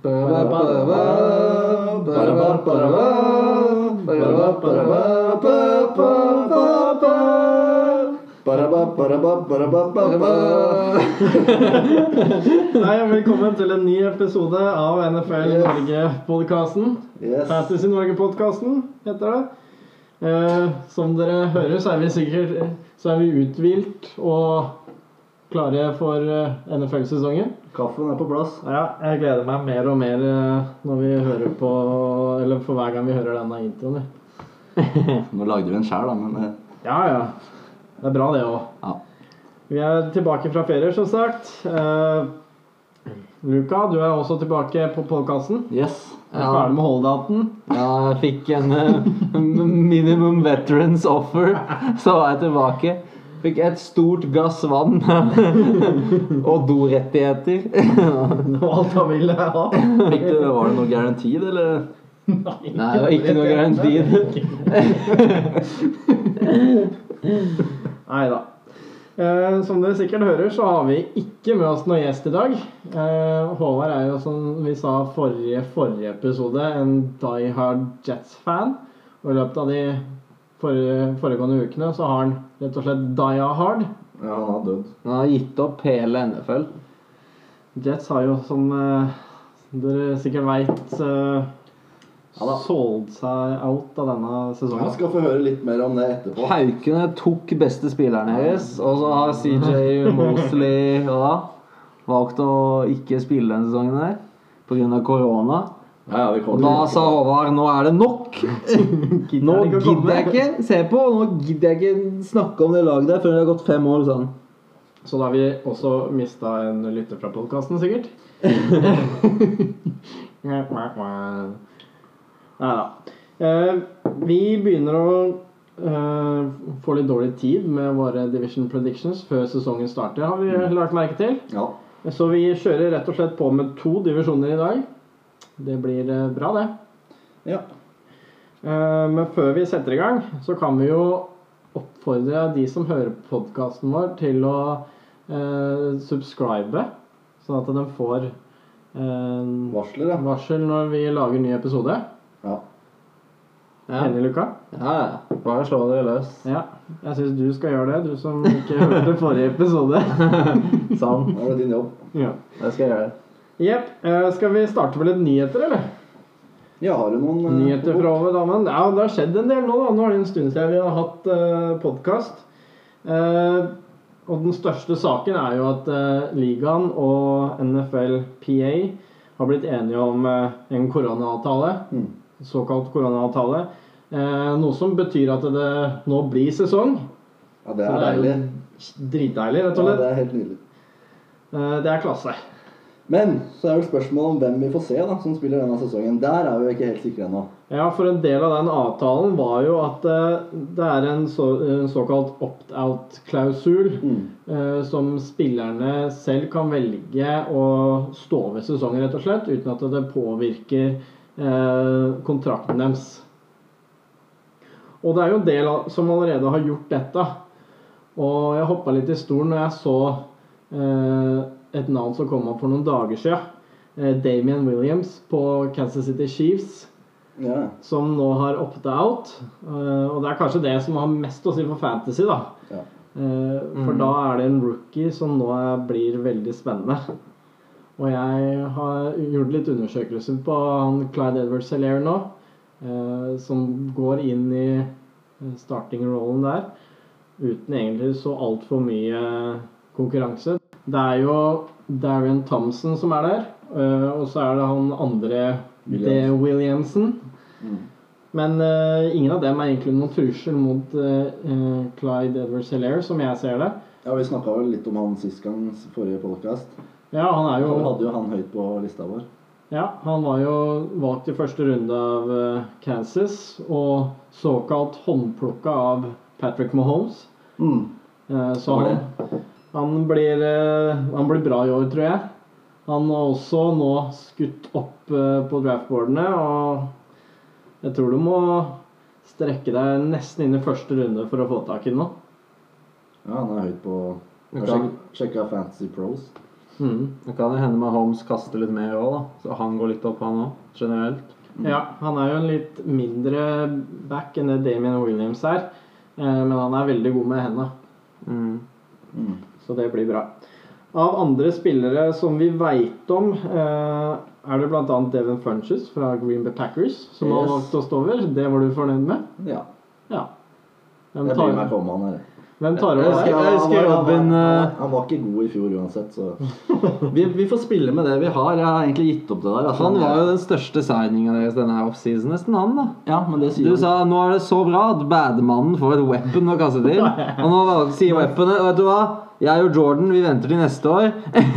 Hei og velkommen til en ny episode av NFL Norge-podkasten. Yes. Fantasy Norge-podkasten heter det. Eh, som dere hører, så er vi sikkert Så er vi uthvilt og klare for eh, NFL-sesongen. Kaffen er på plass. Ja, jeg gleder meg mer og mer eh, når vi hører på Eller for hver gang vi hører denne introen. Nå lagde vi en sjæl, da, men eh, Ja, ja. Det er bra, det òg. ja. Vi er tilbake fra ferie, som sagt. Uh, Luka, du er også tilbake på podkasten. Yes. Er du ferdig med holdouten? Ja, jeg fikk en uh, minimum veterans offer, så var jeg tilbake. Fikk et stort glass vann og dorettigheter. Det var alt han ville ha. Fikk du, var det noe garantid, eller? Nei, det var ikke noe garantid. Nei da. Eh, som dere sikkert hører, så har vi ikke med oss noen gjest i dag. Eh, Håvard er jo, som vi sa forrige, forrige episode, en Die Hard Jets-fan. Og i løpet av de forrige, foregående ukene så har han rett og slett Die Hard. Ja, han har dødd. Han har gitt opp hele NFL. Jets har jo, som eh, dere sikkert veit, Ja da. solgt seg out av denne sesongen. Jeg skal få høre litt mer om det etterpå. Haukene tok beste spilleren deres, og så har CJ Mosley ja, valgt å ikke spille denne sesongen der pga. korona. Ja, ja, Og da sa Håvard nå er det nok. Nå han ikke å komme? gidder jeg ikke se på, nå gidder jeg ikke snakke om det laget der før det har gått fem år. sånn. Så da har vi også mista en lytter fra podkasten, sikkert. Nei da. Eh, vi begynner å eh, få litt dårlig tid med våre division predictions før sesongen starter, har vi lagt merke til. Ja. Så vi kjører rett og slett på med to divisjoner i dag. Det blir eh, bra, det. ja. Eh, Men før vi setter i gang, så kan vi jo oppfordre de som hører podkasten vår, til å eh, subscribe, sånn at de får eh, Varsler, ja. varsel når vi lager ny episode. Ja. Ja, Enig, Luka? ja, ja. Bare slå dere løs. Ja. Jeg syns du skal gjøre det, du som ikke hørte forrige episode. Sann. Da var det din jobb. ja. Det skal jeg gjøre. Jepp. Eh, skal vi starte med litt nyheter, eller? Ja, har du noen eh, Nyheter fra over damen. Ja, det har skjedd en del nå. da. Nå er det en stund siden vi har hatt uh, podkast. og den største saken er jo at uh, ligaen og NFL PA har blitt enige om uh, en koronaavtale. Mm. Såkalt koronaavtale. Eh, noe som betyr at det nå blir sesong. Ja, det Så er deilig. Dritdeilig, rett og slett. Ja, det er helt nydelig. Eh, det er klasse. Men så er jo spørsmålet om hvem vi får se da, som spiller denne sesongen. Der er vi ikke helt sikre ennå. Ja, for en del av den avtalen var jo at uh, det er en, så, en såkalt opt-out-klausul. Mm. uh, som spillerne selv kan velge å stå ved sesongen, rett og slett, uten at det påvirker uh, kontrakten deres. Og det er jo en del av, som allerede har gjort dette. Og jeg hoppa litt i stolen når jeg så et navn som kom opp for noen dager siden. Eh, Damian Williams på Kansas City Chiefs Ja. som nå har opta out. Eh, og det er kanskje det som har mest å si for fantasy, da. Ja. Eh, for da er det en rookie som nå er, blir veldig spennende. Og jeg har gjort litt undersøkelser på han Clyde Edwards Hilaire nå. eh, som går inn i starting-rollen der uten egentlig så altfor mye konkurranse. Det er jo Darren Thompson som er der, eh, og så er det han andre. Williams. Williamson. Mm. Men uh, ingen av dem er egentlig noen trussel mot eh, Clyde Edwards Hilaire, som jeg ser det. ja, vi snakka vel litt om han sist gang, forrige podkast. Ja, han er jo... Han hadde jo han høyt på lista vår. Ja, han var jo valgt i første runde av uh, Kansas, og såkalt håndplukka av Patrick Mahomes. Mm. Så han, han, blir, eh, han blir bra i år, tror jeg. Han har også nå skutt opp eh, på draftboardene, og jeg tror du må strekke deg nesten inn i første runde for å få tak i nå. Ja, han er høyt på sjek, sjekka Fantasy Pros. Mm. Det kan hende med Holmes kaster litt mer òg. Så han går litt opp, han òg. Generelt. Ja, han er jo en litt mindre back enn det Damien Williams er. Eh, men han er veldig god med hendene, Mm. Så det blir bra. Av andre spillere som vi veit om, eh, er det bl.a. Devon Funches fra Green Bay Packers, som har valgt å stå over. Det var du fornøyd med? Ja. Ja. Hvem Jeg bryr meg tar, ikke om han her. hvem tar over der? jeg husker han, var, Robin, han, var, eh, han var ikke god i fjor uansett, så vi, vi får spille med det vi har. Jeg har egentlig gitt opp det der. altså. Han var jo den største signinga deres denne offseason, nesten, han, da. Ja, men det sier Du han. sa nå er det så bra at badmannen får et weapon å kaste til. Og nå sier weaponet Vet du hva? Jeg og Jordan vi venter til neste år.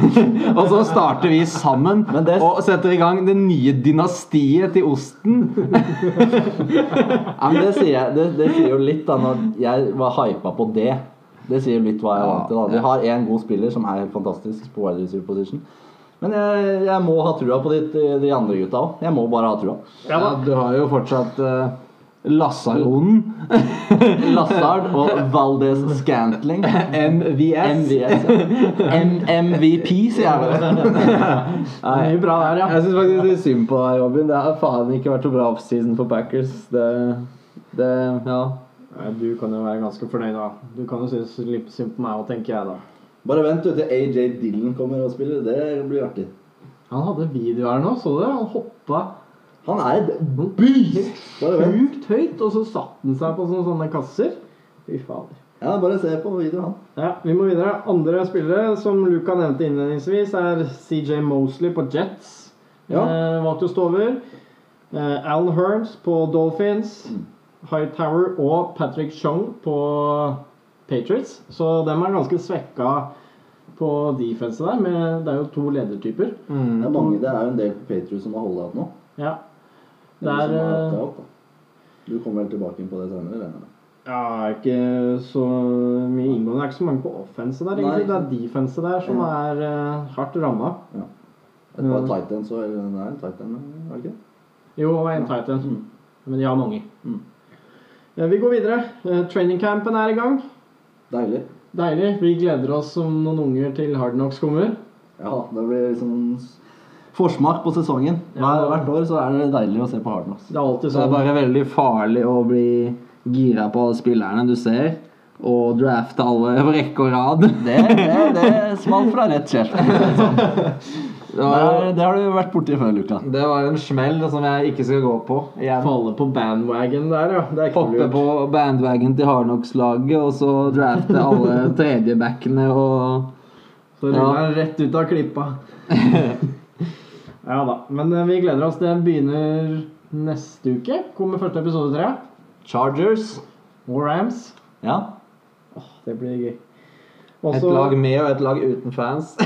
og så starter vi sammen det- og setter i gang det nye dynastiet til osten. Ja, men det sier, jeg, det, det sier jo litt da når jeg var hypa på det. Det sier jo litt hva jeg er vant til. da. Vi har én god spiller som er helt fantastisk på wide receiver position. Men jeg, jeg må ha trua på de, de andre gutta òg. Jeg må bare ha trua. Ja, du har jo fortsatt uh, Lassaronen. Lassard og Valdez Scantling. MVS. MVS. ja. M MVP, sier jeg vel. Mye bra der, ja. Jeg syns faktisk litt synd på deg, Robin. Det har faen ikke vært så bra offseason for Packers. Det, det Ja. Nei, Du kan jo være ganske fornøyd, da. Du kan jo synes litt synd på meg òg, tenker jeg da. Bare vent du, til AJ Dillon kommer og spiller. Det blir artig. Han hadde video her nå, så du det? Han hoppa Han er et beast! Sjukt høyt, og så satte han seg på sånne, sånne kasser. Fy fader. Ja, bare se på videoen, han. Ja, Vi må videre. Andre spillere som Luca nevnte innledningsvis, er CJ Mosley på Jets. Ja. Eh, valgte å stå over. Eh, Alan Hearns på Dolphins. Hightower og Patrick Chung på Patriots. Så dem er ganske svekka på defense der. Med, det er jo to ledertyper. Det er, mange, det er jo en del på Patriots som har holdt igjen nå. Ja. Det Eller er som har eh. Du kommer vel tilbake inn på det senere? eller? Ja, ikke så mye inngående. Det er ikke så mange på offense der, egentlig. Nei. Det er defense der som Ja. er uh, hardt ramma. Et par tight ends og en Titan, er det ikke? Jo, og en Titan. Mm. Men de har mange. Mm. Ja, vi går videre. Training Trainingcampen er i gang. Deilig. Deilig. Vi gleder oss som noen unger til Hard Knocks kommer. Ja, det blir liksom forsmak på sesongen. Hver, Ja. Hvert år så er det deilig å se på Hardnocks. Det er alltid Så det er sånn. bare veldig farlig å bli gira på spillerne du ser, og drafte alle på rekke og rad. Det, det, det smalt fra rett kjeft. Det var, Det, det har du vært borti før, Luka. det var en smell som jeg ikke skal gå på igjen. Falle på bandwagon der, ja. Det er ikke Hoppe lurt. på bandwagon til Hardnox-laget og så drafte alle tredjebackene og Så ruller ja. rett ut av klippa. ja da. Men eh, vi gleder oss. Det begynner neste uke. Kommer første episode, tre. Chargers. Og Rams. Ja. Det blir gøy. et lag med og et lag uten fans.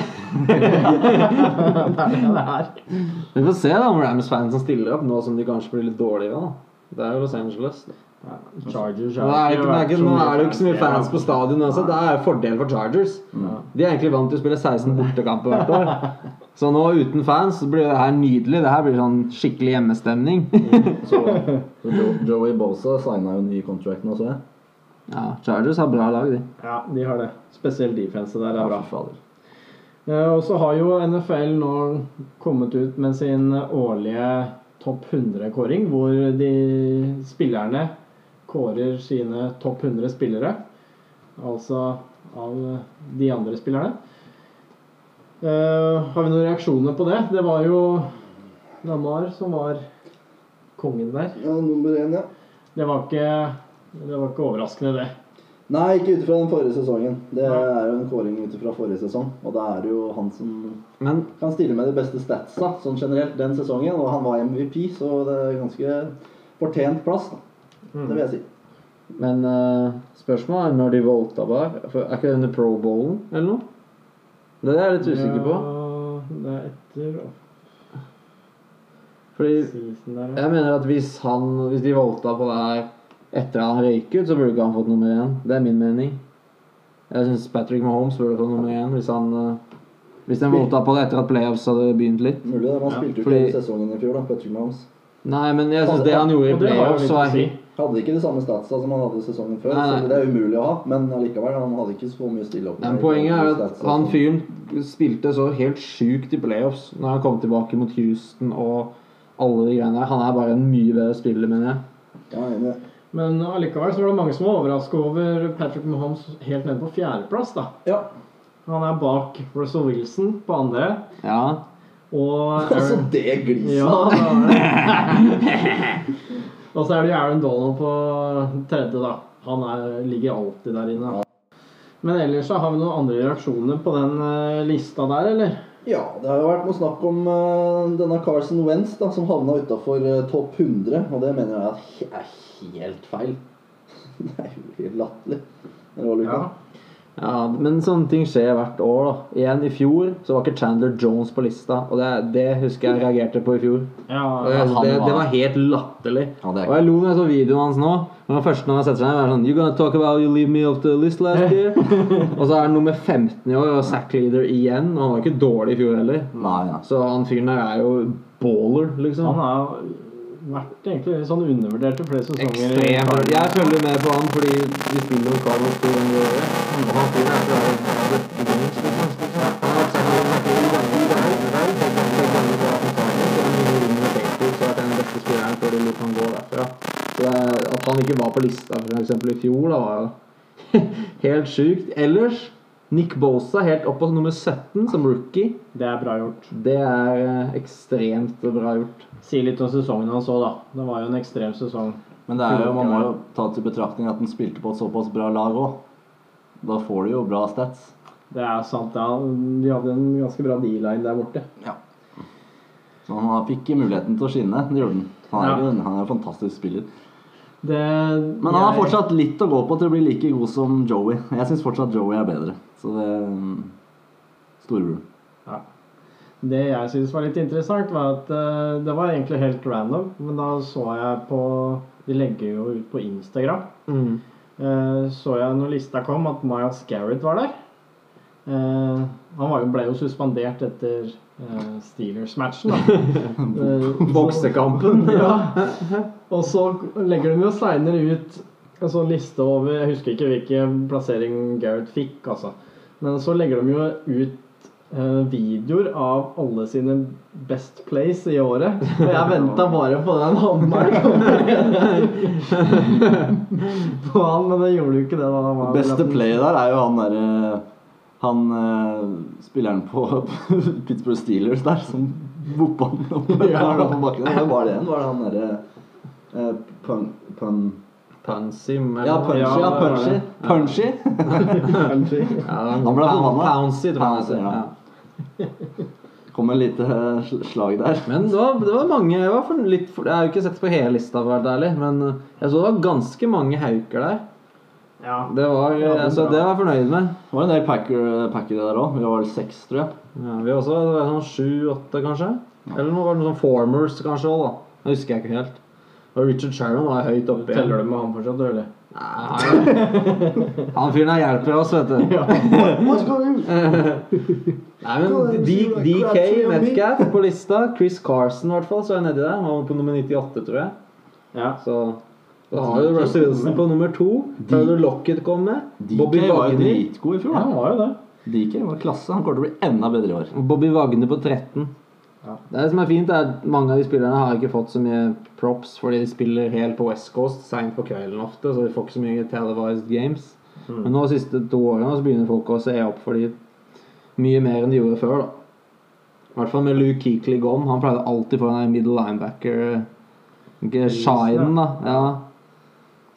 Vi får se da om Rams-fansen stiller opp nå som de kanskje blir litt dårligere. da. Det er jo Los Angeles. Da. Ja, Chargers Nå er, det ikke, er ikke, nå er det jo ikke så mye fans på stadion. Altså. Det er fordel for Chargers. De er egentlig vant til å spille 16 bortekamper hvert år. Så nå uten fans så blir det her nydelig. Det her blir sånn skikkelig hjemmestemning. Så, så Joey Bosa signa jo ny contract nå, så jeg. Ja, Chargers har bra lag, de. Ja, de har det. Spesielt defense der er bra. fader. Eh, Og så har jo NFL nå kommet ut med sin årlige topp 100-kåring, hvor de spillerne kårer sine topp 100 spillere. Altså av de andre spillerne. Uh, har vi noen reaksjoner på det? Det var jo Namar som var kongen der. Ja, nummer én, ja. Det var ikke, det var ikke overraskende, det. Nei, ikke ut ifra den forrige sesongen. Det er jo en kåring ut ifra forrige sesong. Og da er det jo han som Men kan stille med de beste statsa sånn generelt den sesongen. Og han var MVP, så det er ganske fortjent plass. da. Det vil jeg si. Men uh, spørsmålet er når de volta på her. For Er ikke det under Pro Bowlen eller noe? Det er jeg litt usikker på. Ja, det er etter Fordi der. ja. jeg mener at hvis han Hvis de volta på det her etter han røyk ut, så burde ikke han fått nummer én. Det er min mening. Jeg syns Patrick Mahomes burde fått nummer én hvis han uh, Hvis den volta på det etter at playoffs hadde begynt litt. Mulig det. Man Ja, spilte jo ikke fordi- sesongen i fjor, da. Patrick Mahomes. Nei, men jeg syns det han gjorde i playoffs, var helt Hadde ikke de samme statsa som han hadde sesongen før, Nei, nei. så det er umulig å ha. Men allikevel, han hadde ikke så mye stille opp. Men poenget er at han fyren spilte så helt sjukt i playoffs når han kom tilbake mot Houston og alle de greiene der. Han er bare en mye bedre spiller, mener jeg. Ja, jeg er. Men allikevel så var det mange som var overraska over Patrick Mahomes helt nede på fjerdeplass. da. Ja. Han er bak Russell Wilson på andre. Ja. Og Altså, det gliset! Ja, det det. Og så er det jo Aaron Donald på tredje, da. Han er, ligger alltid der inne. Men ellers så har vi noen andre reaksjoner på den eh, lista der, eller? Ja, det har jo vært noe snakk om uh, denne Carson Wentz da, som havna utafor topp 100. Og det mener jeg er helt feil. Det er jo helt latterlig. Ja. Ja, men sånne ting skjer hvert år, da. Igjen, i fjor så var ikke Chandler Jones på lista, og det, det husker jeg reagerte på i fjor. Ja, jeg, han det, det var- helt latterlig. Ja, det er og jeg lo når jeg så videoen hans nå. Når han første når jeg setter seg ned, er sånn You gonna talk about you leave me off the list last year? og så er han nummer 15 i år og sack leader igjen. Og han var ikke dårlig i fjor heller. Nei, ja. Så han fyren der er jo baller, liksom. Han har vært egentlig litt sånn undervurdert i flere sesonger. i Ekstremt. Jeg følger med på han fordi vi spiller jo Cardinals to ganger i året. Og han er liksom. Gå derfra. Det er- at han ikke var på lista for eksempel i fjor, da, var jo helt sjukt. Ellers Nick Bosa helt opp på nummer 17 som rookie. Det er bra gjort. Det er eh, ekstremt bra gjort. Si litt om sesongen hans òg, da. Det var jo en ekstrem sesong. Men det er jo, man må jo ta til betraktning at han spilte på et såpass bra lag òg. Da får du jo bra stats. Det er sant, ja. De hadde en ganske bra D-line der borte. Ja. Så han fikk muligheten til å skinne. Det gjorde han. Han er, Ja. han er en fantastisk spiller. Det, Men han har jeg- fortsatt litt å gå på til å bli like god som Joey. Jeg syns fortsatt Joey er bedre. Så det mm, Storebror. Det jeg syntes var litt interessant, var at uh, det var egentlig helt random. Men da så jeg på De legger jo ut på Instagram. Mm. Uh, så jeg når lista kom, at Miles Garrett var der. Uh, han var jo, ble jo suspendert etter Steelers-matchen, Boksekampen. ja. Og så legger de jo seinere ut en sånn liste over Jeg husker ikke hvilken plassering Garrett fikk, altså. Men så legger de jo ut videoer av alle sine best plays i året. Og jeg venta bare på den hammeren på han, men det gjorde jo ikke det. da han var Beste play der er jo han derre Han eh, spilleren på Pittsburgh Steelers der som boppa han opp Ja. på bakken. Var det igjen? Var det han derre eh, pun, pun Pansy Ja, Punchy. Ja, Ja, Punchy. det. Punchy. ja, Han ble forbanna. Pouncy, tror jeg. Ja. Ja. Kom en lite eh, slag der. Men det var, det var mange Jeg, var for, litt for, jeg har jo ikke sett på hele lista, for å være ærlig, men uh, jeg så det var ganske mange hauker der. Ja. Det var, Ja, det er altså, det var jeg fornøyd med. Det var en del packer, packere der òg. Vi var vel seks, tror jeg. Ja, vi også det var sånn sju-åtte, kanskje. Eller noe, noe sånn formers, kanskje Også, da. Det husker jeg ikke helt. Og Richard Sharon var høyt oppe igjen. Teller du med han fortsatt, eller? Nei, Han fyren her hjelper oss, vet du. Nei, men D DK Metcalf på lista. Chris Carson, i hvert fall, så er jeg nedi der. Han var på nummer 98, tror jeg. Ja. Så da har jo Russell Wilson på nummer to. Tyler Lockett kom med. Bobby DK var jo Wagner. dritgod i fjor. ja, han var jo det. DK var klasse. Han kommer til å bli enda bedre i år. Bobby Wagner på 13. Ja. Det som er fint, er at mange av de spillerne har ikke fått så mye props fordi de spiller helt på West Coast seint på kvelden ofte, så de får ikke så mye televised games. Men nå de siste to årene så begynner folk å se opp for de mye mer enn de gjorde før. da. I hvert fall med Luke Keekley gone. Han pleide alltid få den middle linebacker Ikke shinen, da. Ja.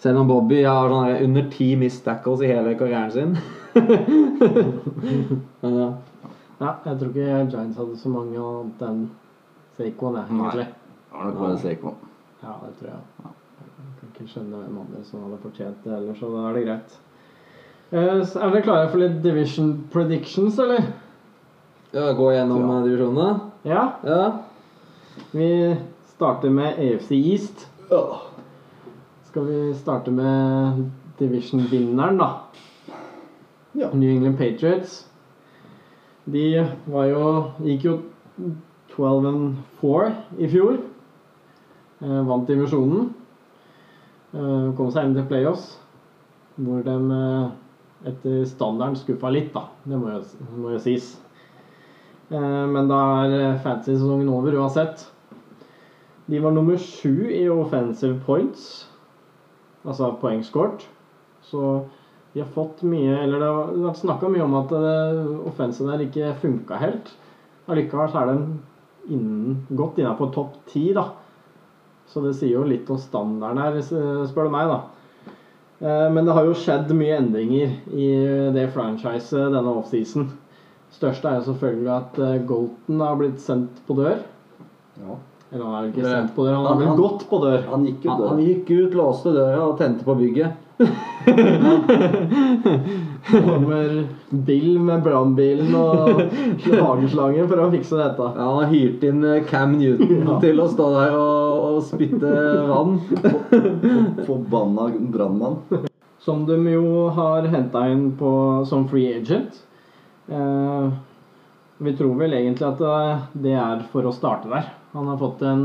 Selv om Bobby har sånn under ti missed tackles i hele karrieren sin. Men ja. Ja, jeg tror ikke Giants hadde så mange annet enn Saquon, egentlig. Nei. Det var nok bare Saquon. Ja, det tror jeg. Jeg kan ikke skjønne hvem andre som hadde fortjent det ellers, så da er det greit. Eh, så Er dere klare for litt division predictions, eller? ja gå gjennom Ja. eh, divisjonene. Ja. Ja. Vi starter med AFC East. Skal vi starte med division-vinneren, da? Ja. New England Patriots. De var jo Gikk jo 12 and 4 i fjor. Eh, vant divisjonen. Eh, kom seg inn til playoffs, hvor de eh, etter standarden skuffa litt, da. Det må jo, må jo sies. Eh, men da er fantasy-sesongen over uansett. De var nummer sju i offensive points, altså poengscoret. Så de har fått mye Eller det har vært snakka mye om at uh, der ikke funka helt. Allikevel er den innen, godt innafor topp ti, da. Så det sier jo litt om standarden her, spør du meg, da. Eh, Men det har jo skjedd mye endringer i det franchiset denne offseason. Største er jo selvfølgelig at eh, Golton har blitt sendt på dør. Ja. Eller han er ikke Det- sendt på dør, han har blitt gått på dør. Han gikk jo Han, han gikk ut, låste døra og tente på bygget. Kommer Bill med brannbilen og hageslangen for å fikse dette. Ja, han har hyrt inn eh, Cam Newton til å stå der og, og spytte vann. Forbanna brannmann. Som de jo har henta inn på, som free agent. Eh, vi tror vel egentlig at eh, det er for å starte der. Han har fått en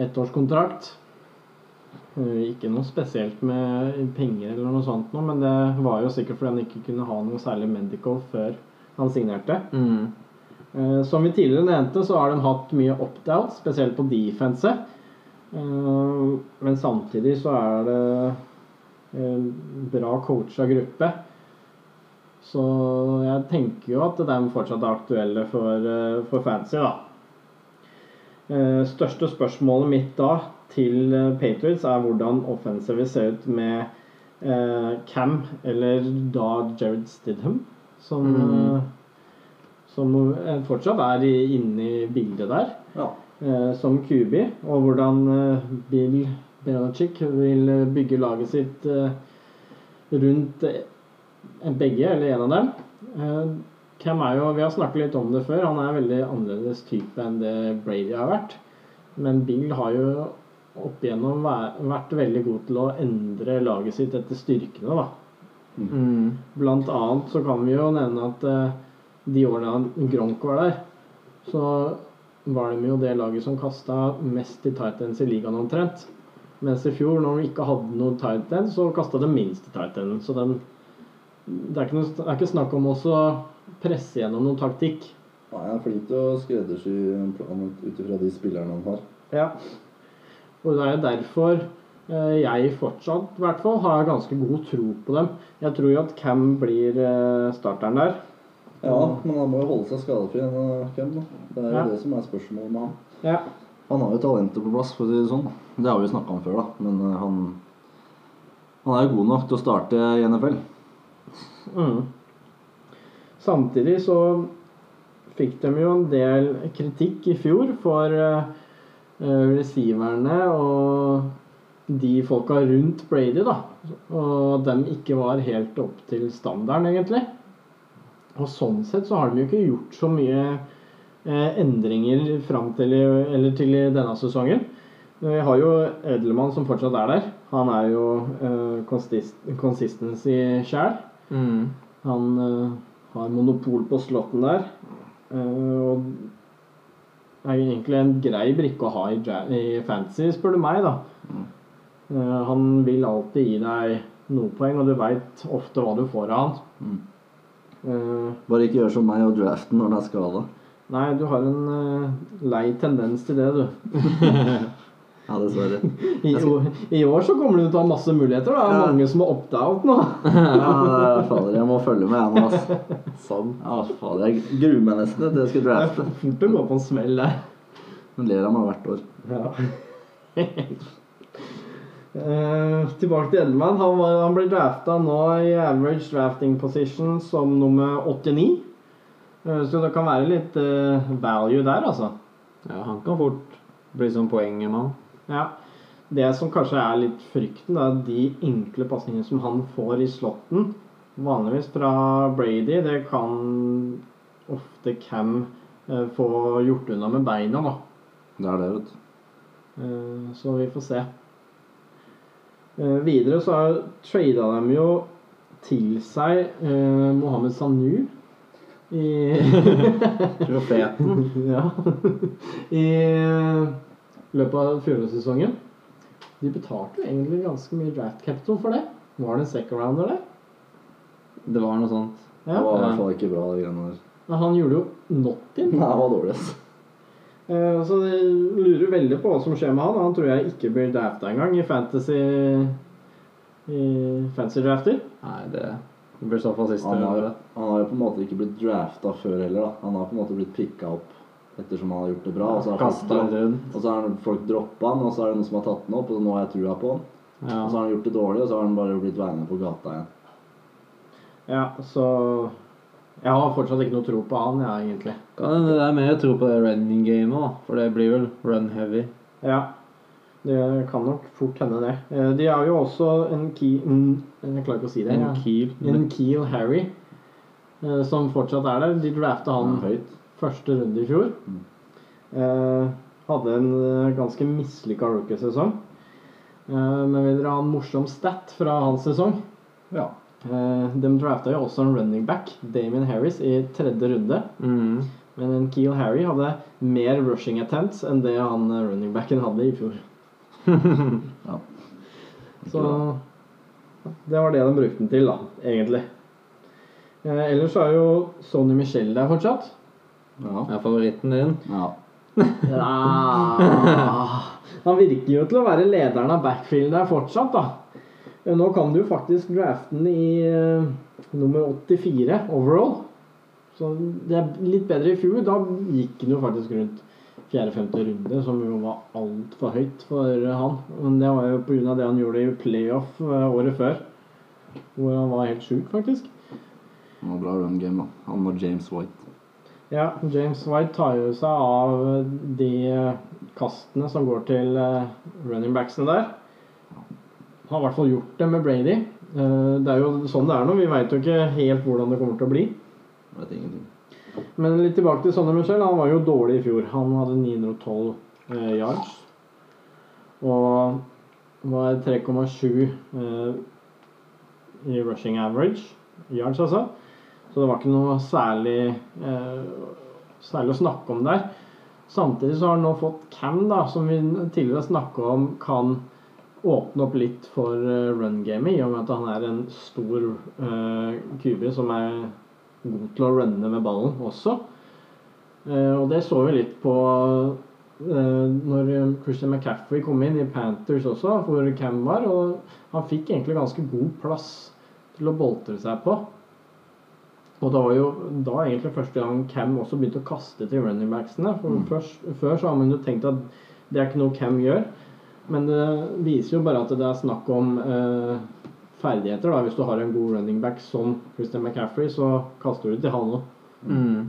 ettårskontrakt. Eh, ikke noe spesielt med penger eller noe sånt, noe, men det var jo sikkert fordi han ikke kunne ha noe særlig medical før han signerte. Mm. Eh, Som vi tidligere nevnte, så har de hatt mye opt-out, spesielt på defense. Eh, Men samtidig så er det en bra coacha gruppe. Så jeg tenker jo at de fortsatt er aktuelle for, for fancy, da. Største spørsmålet mitt da til eh, Patriots er hvordan offensive vil se ut med eh, Cam, eller da Jared Stidham, som eh, som eh, fortsatt er inne i bildet der, Ja. eh, som QB, og hvordan Bill Belichick vil bygge laget sitt eh, rundt begge, eller en av dem. Eh, Cam er jo, Vi har snakket litt om det før, han er en veldig annerledes type enn det Brady har vært. Men Bill har jo opp igjennom vært veldig god til å endre laget sitt etter styrkene. da. Mm. Blant annet så kan vi jo nevne at eh, de årene Gronk var der, så var de jo det laget som kasta mest i tight ends i ligaen omtrent. Mens i fjor, når de ikke hadde noe tight end, så kasta de minst i tight end. Så den, det, er ikke noe, det er ikke snakk om å presse gjennom noen taktikk. Nei, Han er flink til å skreddersy en plan ut ifra de spillerne han har. Ja. Og det er jo derfor eh, jeg fortsatt i hvert fall har ganske god tro på dem. Jeg tror jo at Cam blir eh, starteren der. Ja, men han må jo holde seg skadefri, Cam. Kem. da. Det er jo Ja. det som er spørsmålet med han. Ja. Han har jo talentet på plass, for å si det sånn. Det har vi jo snakka om før, da. Men eh, han, han er jo god nok til å starte i NFL. Mm. Samtidig så fikk de jo en del kritikk i fjor for eh, eh, receiverne og de folka rundt Brady, da. Og dem ikke var helt opp til standarden, egentlig. Og sånn sett så har de jo ikke gjort så mye eh, endringer fram til, eller til denne sesongen. Vi har jo Edelmann som fortsatt er der. Han er jo eh, consist consistency sjæl. Mm. Han eh, har monopol på slotten der. eh, og er egentlig en grei brikke å ha i, i fantasy, spør du meg, da. Eh, han vil alltid gi deg noen poeng, og du veit ofte hva du får av han. Mm. Uh, Bare ikke gjør som meg og draften når det er skada. nei, du har en uh, lei tendens til det, du. Ja, dessverre. I, år- I år så kommer du til å ha masse muligheter. da. Det er Ja. mange som har opt-out nå. Ja, fader, jeg må følge med, jeg nå. Sånn. Ja, fader, jeg gruer meg nesten til jeg skal Det er drafte. fort å gå på en smell der. Men ler av meg hvert år. Ja. Uh, tilbake til Edelman. Han, var, han ble drafta nå i average drafting position som nummer 89. Uh, så det kan være litt uh, value der, altså. Ja, han kan fort bli som poengemann. Ja. Det som kanskje er litt frykten, er de enkle pasningene som han får i slotten, vanligvis fra Brady, det kan ofte Cam eh, få gjort unna med beina, da. Det er det, vet du. Eh, Så vi får se. Eh, Videre så trada de jo til seg Mohammed Sanu i Profeten. Ja. I, i løpet av fjorårssesongen. De betalte jo egentlig ganske mye draft capital for det. Var det en second rounder der? Det var noe sånt. Det var i hvert fall ikke bra, de greiene der. Men han gjorde jo nothing. Nei, det var dårlig, ass. Eh, Så de lurer veldig på hva som skjer med han. Han tror jeg ikke blir drafta engang i fantasy i fancy drafter. Nei, det blir så fall siste Han har, han har jo på en måte ikke blitt drafta før heller, da. Han har på en måte blitt picka opp ettersom han har gjort det bra. Og så har folk, og så har folk droppa han, og så er det noen som har tatt han opp, og nå har jeg trua på han. Ja. Og så har han gjort det dårlig, og så har han bare blitt værende på gata igjen. Ja, så Jeg har fortsatt ikke noe tro på han, jeg, egentlig. Kan hende det er mer tro på det running gamet, da. For det blir vel run heavy. Ja, det kan nok fort hende, det. Eh, De har jo også en Keel Jeg klarer ikke å si det. En ja. keel. En Keel Harry, eh, som fortsatt er der. De drafta han høyt. Første runde i fjor. Eh, hadde en eh, ganske mislykka rookiesesong. Eh, men vil dere ha en morsom stat fra hans sesong? Ja. Eh, de drafta jo også en running back, Damien Harris, i tredje runde. Mm. Men en Keel Harry hadde mer rushing attempts enn det han eh, running backen hadde i fjor. ja. Så det var det de brukte den til, da, egentlig. Eh, ellers så er jo Sony Michel der fortsatt. Ja. Er favoritten din? ja. Ja. Han virker jo til å være lederen av backfield der fortsatt, da. Nå kan du faktisk drafte den i uh, nummer 84 overall. Så det er litt bedre i fjor. Da gikk den jo faktisk rundt fjerde-femte runde, som jo var altfor høyt for han. Men det var jo pga. det han gjorde i playoff eh, året før. Hvor han var helt sjuk, faktisk. Han var bra run game, da. Han og James White. Ja, James White tar jo seg av de kastene som går til eh, running backsene der. Har i hvert fall gjort det med Brady. Eh, Det er jo sånn det er nå. Vi veit jo ikke helt hvordan det kommer til å bli. Vet ingenting. Men litt tilbake til Sonny Michel. Han var jo dårlig i fjor. Han hadde 912 eh, yards. Og var 3,7 eh, i rushing average. Yards, altså. Så det var ikke noe særlig eh, særlig å snakke om der. Samtidig så har han nå fått Cam, da, som vi tidligere snakka om kan åpne opp litt for eh, run-gamet, i og med at han er en stor eh, QB som er god til å runne med ballen også. Eh, og det så vi litt på eh, når Christian McCaffrey kom inn i Panthers også, hvor Cam var. Og han fikk egentlig ganske god plass til å boltre seg på. Og det var jo da egentlig første gang Cam også begynte å kaste til running backsene. For først, før så har man jo tenkt at det er ikke noe Cam gjør. Men det viser jo bare at det er snakk om eh, ferdigheter. da Hvis du har en god running back som Christian McCaffrey, så kaster du til han òg. Mm.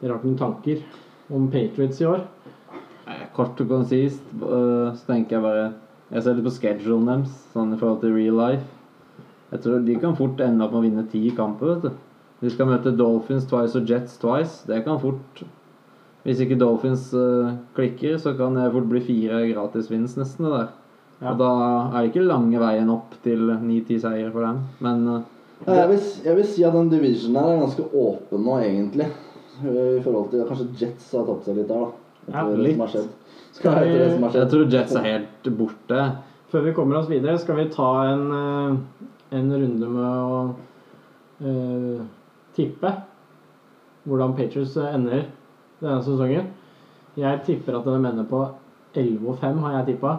Dere har ikke noen tanker om Patriots i år? Kort og konsist øh, så tenker jeg bare Jeg ser litt på schedulen deres, sånn i forhold til real life. Jeg tror de kan fort ende opp med å vinne ti kamper, vet du. De skal møte Dolphins twice og Jets twice. Det kan fort Hvis ikke Dolphins øh, klikker, så kan det fort bli fire gratisvinst, nesten, det der. Ja. Og da er det ikke lange veien opp til ni-ti seier for dem. Men øh, jeg, vil, jeg vil si at den divisionen her er ganske åpen nå, egentlig. I forhold til Kanskje Jets har tatt seg litt der, da. Etter Ja, det litt. som har skjedd. Skal det vi- som har jeg tror Jets er helt borte. Før vi kommer oss videre, skal vi ta en, eh, en runde med å eh, tippe hvordan Patriots ender denne sesongen. Jeg tipper at de ender på 11 og 5, har jeg tippa.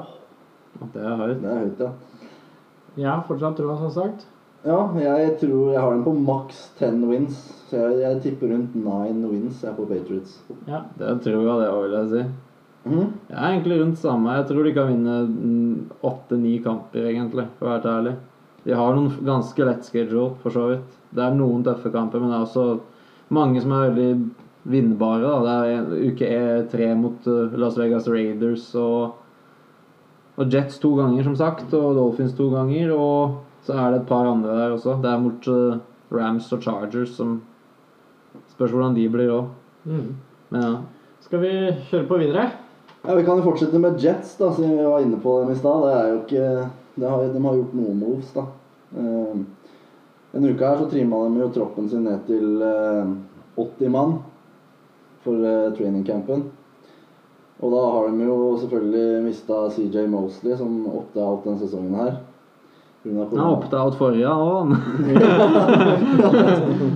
Det er høyt. Det er høyt, ja. Jeg har fortsatt troa, som sagt. Ja, jeg tror jeg har den på maks 10 wins. Så jeg, jeg tipper rundt 9 wins jeg er på Patriots. Ja. Det tror jeg det òg, vil jeg si. Mhm. Jeg er egentlig rundt samme. Jeg tror de kan vinne åtte-ni kamper, egentlig, for å være ærlig. De har noen ganske lett schedule, for så vidt. Det er noen tøffe kamper, men det er også mange som er veldig vinnbare. Da. Det er uke E tre mot uh, Las Vegas Raiders og, og Jets to ganger, som sagt, og Dolphins to ganger. Og så er det et par andre der også. Det er mot uh, Rams og Chargers som Spørs hvordan de blir òg. Mm. Men ja. Skal vi kjøre på videre? Ja, Vi kan jo fortsette med Jets, da, siden vi var inne på dem i stad. Det er jo ikke har, De har gjort noen moves, da. Uh, en uke her så trimma de jo troppen sin ned til uh, 80 mann for uh, trainingcampen. Og da har de jo selvfølgelig mista CJ Mosley, som opta out denne sesongen her. Ja, grunn av Han korona. opta out forrige òg,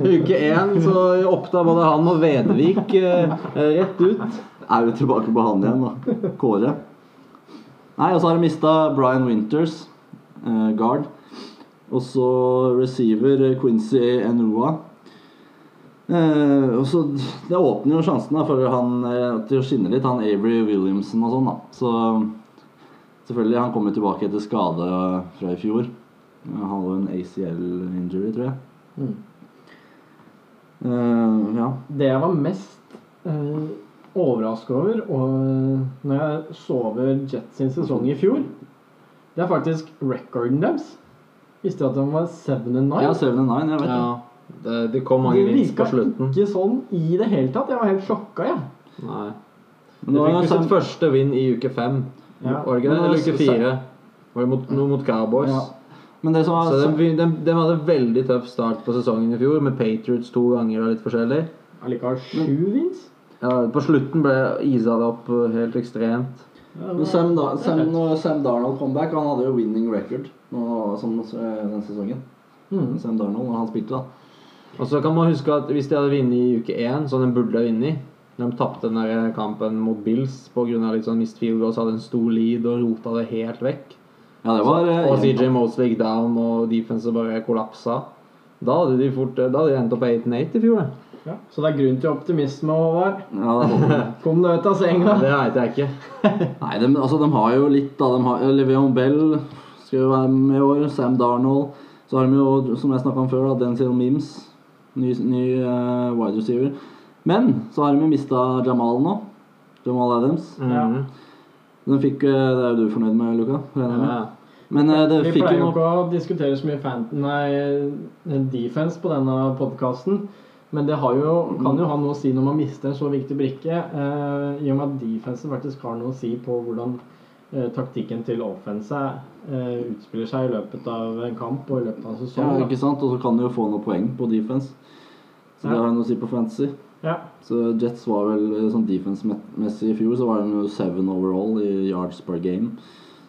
Uke én så oppta både han og Vedvik eh, rett ut. Er vi tilbake på han igjen, da. Kåre. Nei, og så har de mista Brian Winters, eh, guard. Og så receiver eh, Quincy Enua. Eh, og så Det åpner jo sjansen da, for han eh, til å skinne litt, han Avery Williamson og sånn, da. Så selvfølgelig, han kommer tilbake etter skade fra i fjor. Han hadde en ACL-injury, tror jeg. Mm. Uh, ja. Det jeg var mest uh, overraska over og når jeg så over Jets sin sesong i fjor, det er faktisk recorden deres. Visste du at de var 7 and 9? ja, 7 and 9, jeg vet. Ja, det, det kom mange vins på slutten. Det virka ikke sånn i det hele tatt. Jeg var helt sjokka, jeg. Nei. Men De nå har fikk jo sitt sånn- første vinn i uke fem. Ja. Var det ikke det? Eller uke fire? Var det mot, noe mot Cowboys? Ja. Men det som var Så de, de, de hadde veldig tøff start på sesongen i fjor, med Patriots to ganger og litt forskjellig. Allikevel sju vins. Ja, på slutten ble isa det opp helt ekstremt. Men Sam, da, Sam, Sam Darnold kom back, han hadde jo winning record nå, som, eh, den sesongen. Mm. Sam Darnold, når han spilte, da. Og så kan man huske at hvis de hadde vunnet i uke én, som de burde ha vunnet De tapte den der kampen mot Bills pga. litt sånn mist field goals, hadde en stor lead og rota det helt vekk. Ja, det var så, Og CJ Mosley gikk down, og defense bare kollapsa. Da hadde de fort Da hadde de endt opp 8-8 i fjor. det. Ja. Så det er grunn til optimisme, Håvard. Ja, det holder. Kom deg ut av senga. Det veit jeg ikke. Nei, de, altså, de har jo litt, da. De har, Leveon Bell skal jo være med i år. Sam Darnold. Så har de jo, som jeg snakka om før, da, Denzil Mims. Ny, ny uh, wide receiver. Men så har de mista Jamal nå. Jamal Adams. Ja. Mhm. Den fikk, eh, Det er jo du fornøyd med, Luka? regner jeg med. Men eh, det Vi fikk pleier jo jo ikke å diskutere så mye fan nei, defense på denne podkasten. Men det har jo, kan jo ha noe å si når man mister en så viktig brikke. Eh, I og med at defensen faktisk har noe å si på hvordan eh, taktikken til offense eh, utspiller seg i løpet av en kamp og i løpet av en sesong. Ja, ikke sant? Og så kan du jo få noen poeng på defense. Så det Ja. har noe å si på fantasy. Ja. Så Jets var vel eh, sånn defense-messig i fjor, så var de jo seven overall i yards per game.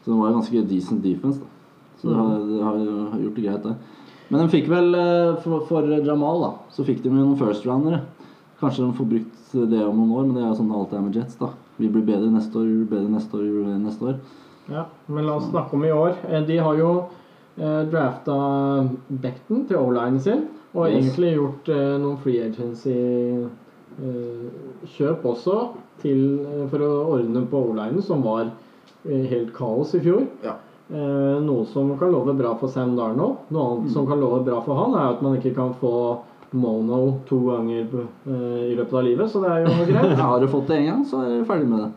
Så det var jo ganske decent defense, da. Så det har, det har har gjort det greit, det. Men de fikk vel, eh, for, for Jamal, da, så fikk de jo noen first-roundere. Kanskje de får brukt det om noen år, men det er jo sånn det alltid er med Jets, da. Vi blir bedre neste år, vi blir bedre neste år, vi blir bedre neste år. Ja, men la oss snakke om i år. Eh, De har jo eh, drafta Becton til O-linen sin, og Yes. egentlig gjort eh, noen free agency-kjøp også til, for å ordne på O-linen, som var eh, helt kaos i fjor. Ja. Eh, noe som kan love bra for Sam Darnold. Noe annet som kan love bra for han, er at man ikke kan få mono to ganger eh, i løpet av livet, så det er jo greit. Har du fått det én gang, så er du ferdig med det.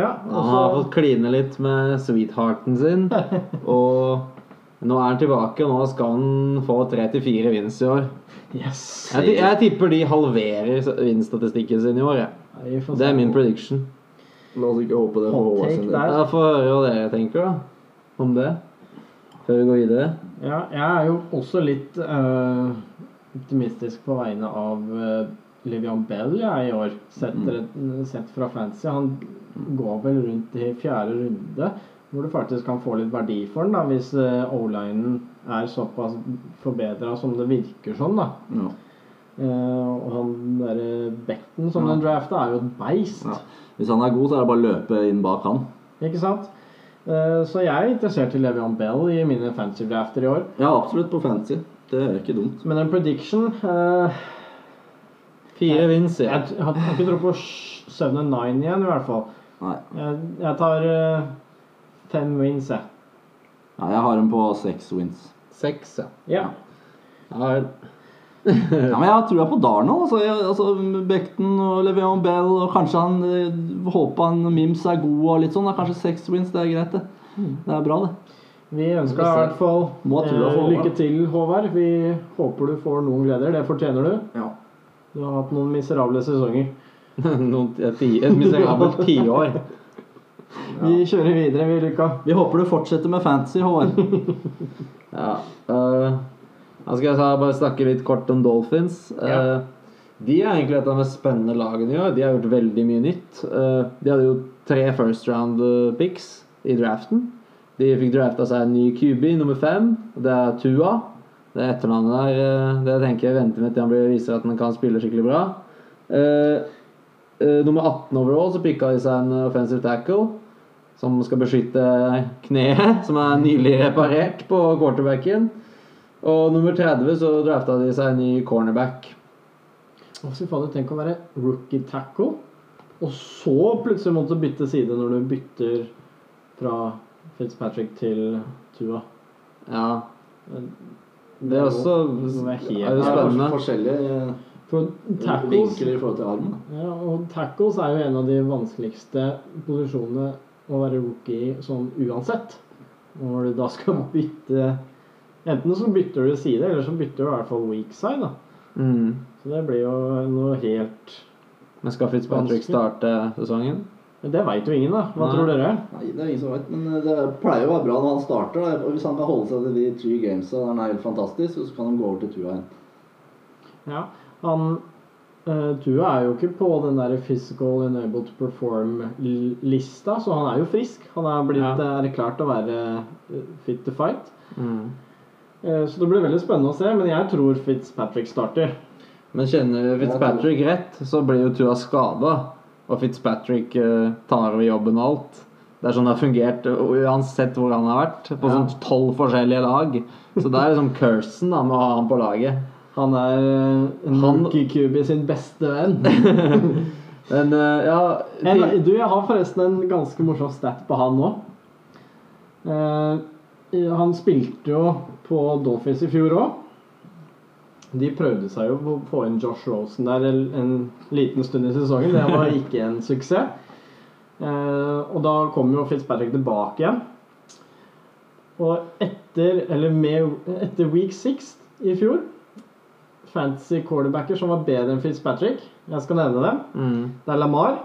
Ja, Han har fått kline litt med sweethearten sin. Og nå er han tilbake, og nå skal han få tre til fire vins i år. Yes! Jeg, jeg tipper de halverer vinststatistikken sin i år. jeg. Det er min prediction. La oss ikke håpe det Hot take der. Får høre hva dere tenker da om det. Før vi går videre. Ja, jeg er jo også litt uh, optimistisk på vegne av uh, Livian Bell jeg, i år, sett, Mm. sett fra fantasy. Han går vel rundt i fjerde runde, hvor du faktisk kan få litt verdi for den da, hvis uh, O-linen er såpass forbedra som det virker sånn. da. Ja. Uh, og han derre Becton som Ja. den drafta, er jo et beist. Ja. Hvis han er god, så er det bare å løpe inn bak han. Ikke sant? Eh, så jeg er interessert i Levion Bell i mine fantasy drafter i år. Ja, absolutt på fantasy. Det er ikke dumt. Men en prediction eh, Fire vins, sier Jeg jeg. har ikke tro på 7 and 9 igjen, i hvert fall. Nei. Jeg, jeg tar uh, fem wins, jeg. Nei, jeg har en på seks wins. Seks, ja. Ja. ja. Ja, men jeg har trua på Darno. Altså, altså Bekten og Leveon Bell og kanskje han eh, Håper han Mims er god og litt sånn. Da. Kanskje seks wins, det er greit, det. Det er bra, det. Vi ønsker deg i hvert fall eh, lykke til, Håvard. Vi håper du får noen gleder. Det fortjener du. Ja. Du har hatt noen miserable sesonger. Noen, et, miserabelt tiår. Vi kjører videre, vi, Luka. Vi håper du fortsetter med fantasy, Håvard. Ja. eh, da skal jeg bare snakke litt kort om Dolphins. Eh, Ja. De er egentlig et av de mest spennende lagene i år. De har gjort veldig mye nytt. Eh, de hadde jo tre first round eh, picks i draften. De fikk drafta seg en ny QB, nummer fem. Det er Tua. Det er etternavnet der eh, det tenker jeg venter med til han viser at han kan spille skikkelig bra. Eh, eh, nummer 18 overall så picka de seg en offensive tackle som skal beskytte kneet, som er nylig reparert på quarterbacken. Og nummer 30 så drafta de seg en ny cornerback. Å, fy fader, tenk å være rookie tackle, og så plutselig måtte du bytte side når du bytter fra Fitzpatrick til Tua. Ja, det er også Det er jo Det spennende. forskjellige eh, For tackles, vinkler i forhold til armen. ja, og tackles er jo en av de vanskeligste posisjonene å være rookie i sånn uansett. Når du da skal bytte Enten så bytter du side, eller så bytter du i hvert fall weak side. da. Mm. Så det blir jo noe helt Men skal Fitzpatrick starte sesongen? Det veit jo ingen, da. Hva Nei. tror dere? Nei, det er ingen som vet, men eh, det pleier jo å være bra når han starter. Da. Og Hvis han kan holde seg til de tre gamesa, han er helt fantastisk, og så kan han gå over til Tua igjen. Ja, han uh, Tua er jo ikke på den der physical enable to perform-lista, så han er jo frisk. Han er blitt Ja. eh, erklært å være fit to fight. Mm. Eh, så det blir veldig spennende å se, men jeg tror Fitzpatrick starter. Men kjenner Fitzpatrick rett, så blir jo Tua skada. Og Fitzpatrick eh, tar over jobben og alt. Det er sånn det har fungert uansett hvor han har vært. På Ja. sånn tolv forskjellige lag. Så det er liksom cursen da med å ha han på laget. Han er eh, QB sin beste venn. Men ja En, du, jeg har forresten en ganske morsom stat på han nå. Uh, han spilte jo på Dolphins i fjor òg. De prøvde seg jo på å få inn Josh Rosen der en en liten stund i sesongen. Det var ikke en suksess. Eh, og da kom jo Fitzpatrick tilbake igjen. Og etter, eller med, etter week six i fjor Fantasy quarterbacker som var bedre enn Fitzpatrick. Jeg skal nevne dem. mm. Det er Lamar,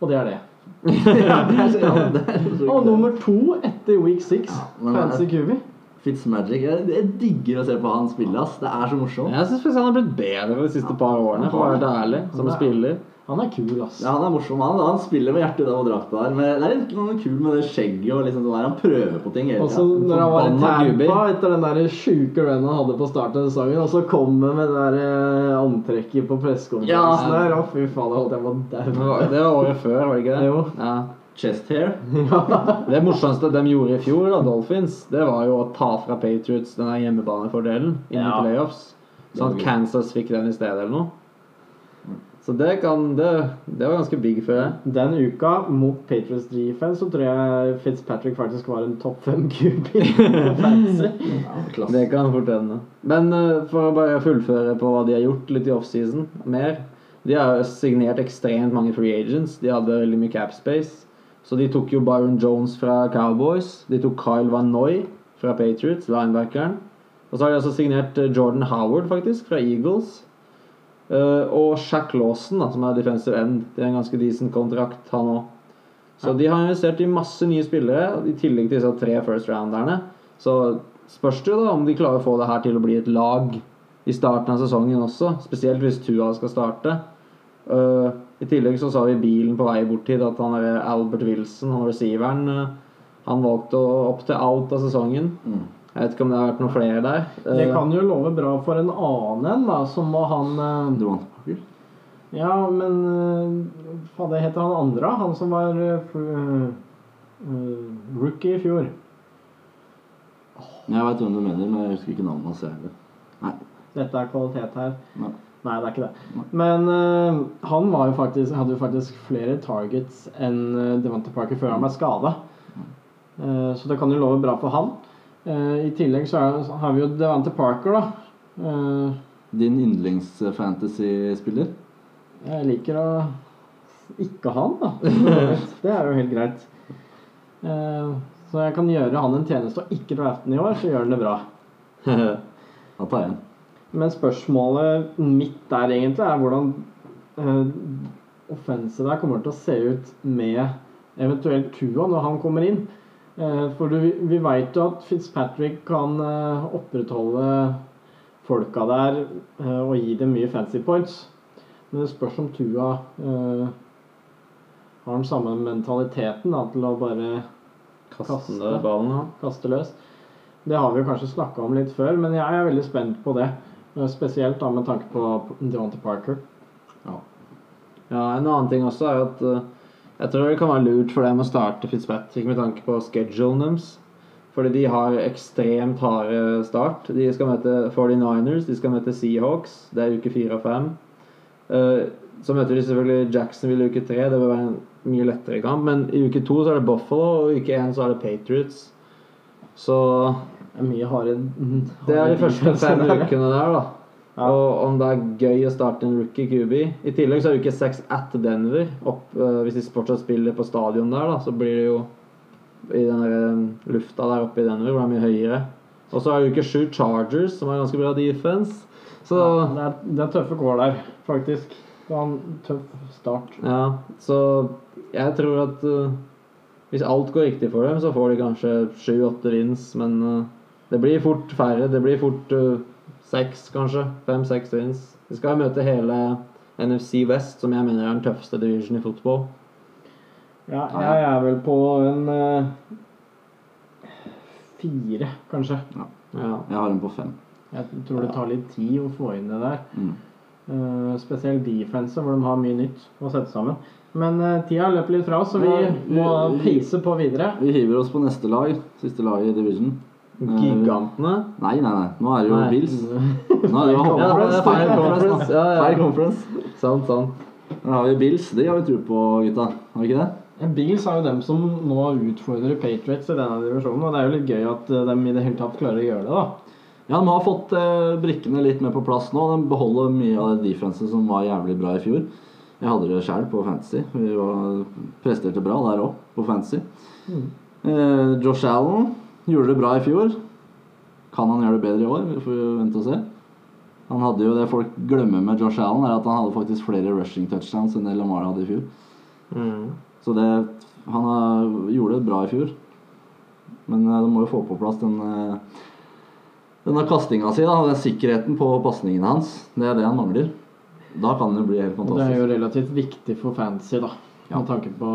og det er det. Ja, det er så Og nummer to etter week six, ja, Fancy QB. Fitzmagic. Jeg, jeg digger å se på han spille. ass. Det er så morsomt. Jeg syns han har blitt bedre de siste par årene, for å være ærlig, som Han er- spiller. Han er kul, ass. Ja, Han er morsom. Han, han spiller med hjertet den drakta der. Men det er litt noe kul med det skjegget og liksom sånn der. Han prøver på ting hele Og tida. når han var i Tampa etter den der sjuke runnen han hadde på starten av sesongen, og så kom han med det der eh, antrekket på pressekonferansen Ja. der, å fy faen, jeg holdt jeg på å Det daue. det var året før, var det ikke det? Jo. Ja. Chest hair. Det morsomste de gjorde i fjor, da, Dolphins, det var jo å ta fra Patriots denne hjemmebanefordelen inn i Ja. playoffs. Sånn at. Kansas fikk den i stedet, eller noe. Så det kan Det, det var ganske big, for det. Den uka mot Patriots defense så tror jeg Fitzpatrick faktisk var en topp fem QB. Ja. Det kan fort hende. Men uh, for å bare fullføre på hva de har gjort litt i offseason, mer De har signert ekstremt mange free agents. De hadde veldig mye cap space. Så de tok jo Byron Jones fra Cowboys. De tok Kyle Van Noy fra Patriots, linebackeren. Og så har de også signert eh, Jordan Howard, faktisk, fra Eagles. Eh, og Shack Lawson, da, som er defensive end. Det er en ganske decent kontrakt, han òg. Så de har investert i masse nye spillere, i tillegg til disse tre first rounderne. Så spørs det jo da om de klarer å få det her til å bli et lag i starten av sesongen også. Spesielt hvis Tua skal starte. Eh, I tillegg så sa vi i bilen på vei bort hit at han er Albert Wilson, han receiveren, eh, han valgte å opp til out av sesongen. Mm. Jeg vet ikke om det har vært noen flere der. Det Eh, kan jo love bra for en annen en, da, som var han eh? Ja, men uh, Hva det heter han andre? Han som var eh, eh, rookie i fjor. Jeg veit hvem du mener, men jeg husker ikke navnet hans. Dette er kvalitet her. Nei. Nei, det er ikke det. Men uh, han var jo faktisk, hadde jo faktisk flere targets enn uh, Devante Parker før han ble skada. så det kan jo love bra for han. Uh, I tillegg så, er, så har vi jo Devante Parker, da. Eh, Din yndlings-fantasy-spiller? jeg liker å ikke ha han, da. Det er jo helt greit. Eh, så jeg kan gjøre han en tjeneste og ikke drafte han i år, så gjør han det bra. Da tar en. Men spørsmålet mitt der egentlig er hvordan uh, offensive der kommer til å se ut med eventuelt Tua når han kommer inn. Eh, for du, vi veit jo at Fitzpatrick kan eh, opprettholde folka der eh, og gi dem mye fancy points. Men det spørs om Tua eh, har den samme mentaliteten da, til å bare Kaste Kaste. ballen, kaste løs. Det har vi kanskje snakka om litt før, men jeg er veldig spent på det. Eh, Spesielt da med tanke på Deonte Parker. Ja, ja. En annen ting også er at eh, jeg tror det kan være lurt for dem å starte Fitzpatrick med tanke på schedulen deres. Fordi de har ekstremt harde start. De skal møte 49ers, de skal møte Seahawks. Det er uke fire og fem. Eh, Så møter de selvfølgelig Jacksonville i uke tre. Det vil være en mye lettere kamp. Men i uke to så er det Buffalo, og i uke én så er det Patriots. Så Det er mye harde det er de første fem ukene. der, da. Ja. Og om det er gøy å starte en rookie QB. I tillegg så er uke seks at Denver. Opp, uh, hvis de fortsatt spiller på stadion der, da, så blir det jo i den der, eh, lufta der oppe i Denver, hvor det mye høyere. Og så er uke sju Chargers, som har ganske bra defense. Så Det er, det er tøffe kår der, faktisk. Det var en tøff start. ja, så jeg tror at uh, hvis alt går riktig for dem, så får de kanskje sju-åtte vins, men eh, det blir fort færre. Det blir fort seks, kanskje. Fem-seks wins. Vi skal møte hele NFC West, som jeg mener er den tøffeste division i fotball. Ja, jeg er vel på en uh, fire, kanskje. Ja. Jeg har en på fem. Jeg tror det tar litt tid å få inn det der. Mm. Uh, spesielt defense, hvor de har mye nytt å sette sammen. Men uh, tida løper litt fra oss, så vi vi- må peise på videre. Vi hiver oss på neste lag. Siste lag i division. Gigantene. Nei, nei, nei. Nå er det jo Bills. Nå er det jo er feil conference. Ja, Ja, conference. Sant, sant. Nå har vi Bills. De har vi tro på, gutta. Har vi ikke det? Bills er jo dem som nå utfordrer Patriots i denne divisjonen, og det er jo litt gøy at eh, de i det hele tatt klarer å gjøre det, da. Ja, De har fått eh, brikkene litt mer på plass nå. De beholder mye av det defenset som var jævlig bra i fjor. Jeg hadde det sjøl på Fantasy. Vi var, presterte bra der òg, på Fantasy. Eh, Josh Allen gjorde det bra i fjor. Kan han gjøre det bedre i år? Vi får jo vente og se. Han hadde jo Det folk glemmer med Josh Allen, er at han hadde faktisk flere rushing touchdowns enn det Lamar hadde i fjor. Mm. Så det, han har, gjorde det bra i fjor. Men de må jo få på plass den eh, denne kastinga si, da, den sikkerheten på pasningene hans. Det er det han mangler. Da kan det bli helt fantastisk. det er jo relativt viktig for fantasy, da. Ja. Med tanke på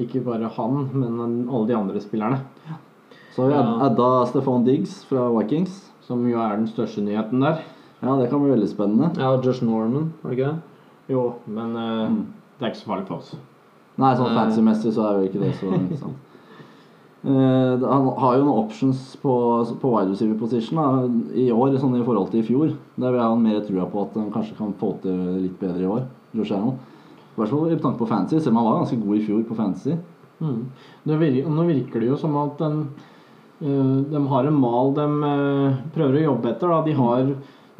ikke bare han, men alle de andre spillerne. Så har vi Ja. adda Stefan Diggs fra Vikings. Som jo er den største nyheten der. Ja, det kan bli veldig spennende. Ja, Josh Norman, var det ikke det? Jo, men uh, Mm. det er ikke så farlig for oss. Nei, sånn Nei. fancy-messig så er jo ikke det så interessant. Uh, han har jo noen options på, på wide receiver position da, i år, sånn i forhold til i fjor. Der vil jeg ha mer trua på at han kanskje kan få til litt bedre i år. Josh Allen. I hvert fall i tanke på fantasy, selv om han var ganske god i fjor på fantasy. Mm. Det virker, nå virker det jo som at den eh, de har en mal de eh, prøver å jobbe etter. Da. De har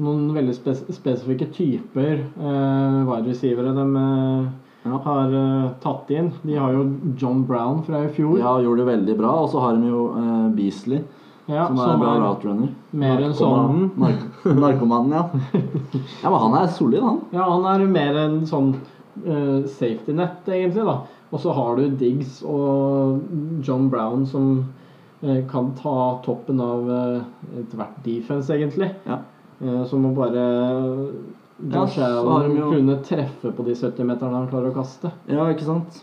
noen veldig spes spesifikke typer uh, wide receivere de eh, Ja. har eh, tatt inn. De har jo John Brown fra i fjor. Ja, gjorde det veldig bra. Og så har de jo eh, Beasley, Ja, som er en bra routrunner. mer enn sånn Nark narkomanen, ja. Ja, Men han er solid, han. Ja, han er mer enn sånn eh, safety net, egentlig, da. Og så har du Diggs og John Brown som eh, kan ta toppen av uh, ethvert defense, egentlig. Ja. Eh, så må bare Ja, Josh ja, Allen jo- kunne treffe på de 70-meterne han klarer å kaste. Ja, ikke sant?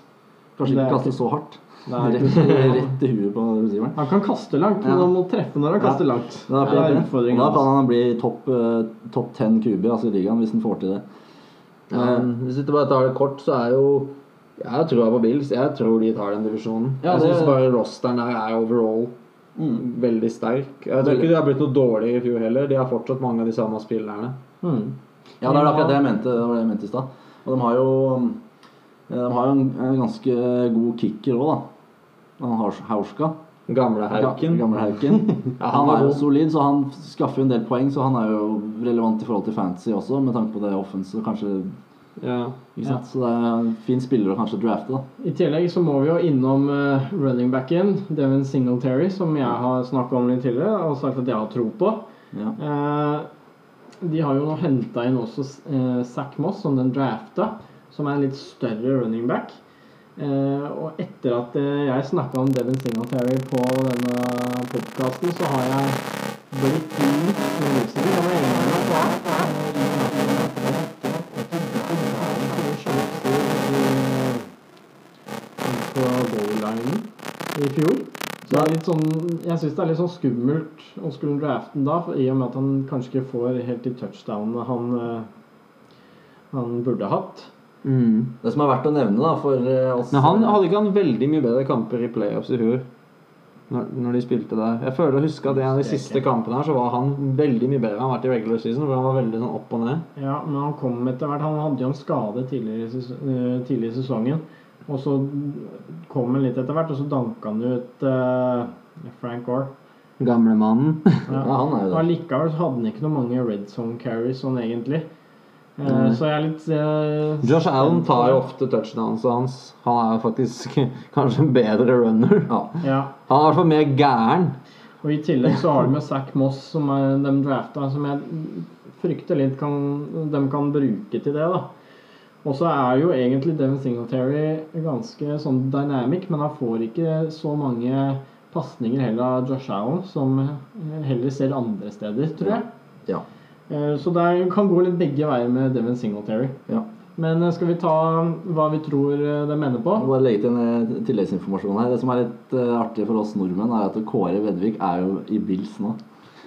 Kanskje ikke kaste så hardt. Er Rett, rett i huet på receiveren. Han kan kaste langt, men Ja. han må treffe når han Ja. kaster langt. Det er Det er utfordringen da kan han bli topp top topp 10 QB altså i ligaen, hvis han får til det. Ja, men hvis vi bare tar det kort, så er jo Jeg har troa på Bills. Jeg tror de tar den divisjonen. Ja, jeg det- syns bare rosteren der er overall Mm. veldig sterk. Jeg tror ikke de har blitt noe dårligere i fjor heller. De har fortsatt mange av de samme spillerne. Mm. Ja, det er akkurat det jeg mente. Det var det jeg mente i stad. Og de har jo De har jo en, en ganske god kicker òg, da. Han har Hauska. Gamle Hauken. Gamle Hauken. Ja, han han er jo solid, så han skaffer jo en del poeng. Så han er jo relevant i forhold til fantasy også, med tanke på det offensive. Kanskje, Ja. ikke sant? Så det er en fin spiller å kanskje drafte, da. I tillegg så må vi jo innom uh, running backen, Devin Singletary, som jeg har snakka om litt tidligere og sagt at jeg har tro på. Ja. Uh, de har jo nå henta inn også uh, Zack Moss, som den drafta, som er en litt større running back. Eh, og etter at eh, jeg snakka om Devin Singletary på denne podkasten, så har jeg blitt litt mer goal-linen i fjor. Så det er litt sånn, jeg syns det er litt sånn skummelt å skulle drafte den da, for, i og med at han kanskje ikke får helt de touchdownene han, eh, han burde hatt. Det som er verdt å nevne da, for eh, oss Men han hadde ikke han veldig mye bedre kamper i playoffs i fjor? Når, når de spilte der. Jeg føler å huske at en av de siste kampene her så var han veldig mye bedre enn han har vært i regular season. For han var veldig sånn opp og ned. Ja, men han kom etter hvert. Han hadde jo en skade tidligere i, eh, tidlig i sesongen. Og så kom han litt etter hvert, og så danka han ut uh, Frank Gore. Gamlemannen. Ja, han er jo det. allikevel hadde han ikke noe mange red zone carries sånn egentlig. Eh, Så jeg er litt uh, Josh Allen tar jo ofte touchdowns hans. Han er jo faktisk kanskje en bedre runner. Ja. Ja. Han er i hvert fall mer gæren. Og i tillegg så har de med Zack Moss, som er de drafta, som jeg frykter litt kan, de kan bruke til det. da. Og så er jo egentlig Devin Singletary ganske sånn dynamic, men han får ikke så mange pasninger heller av Josh Allen, som heller ser andre steder, tror jeg. Ja. Eh, Så det kan gå litt begge veier med Devin Singletary. ja. Men eh, skal vi ta hva vi tror eh, de mener på? Bare legge til en tilleggsinformasjon her. Det som er litt artig for oss nordmenn, er at Kåre Vedvik er jo i Bills nå.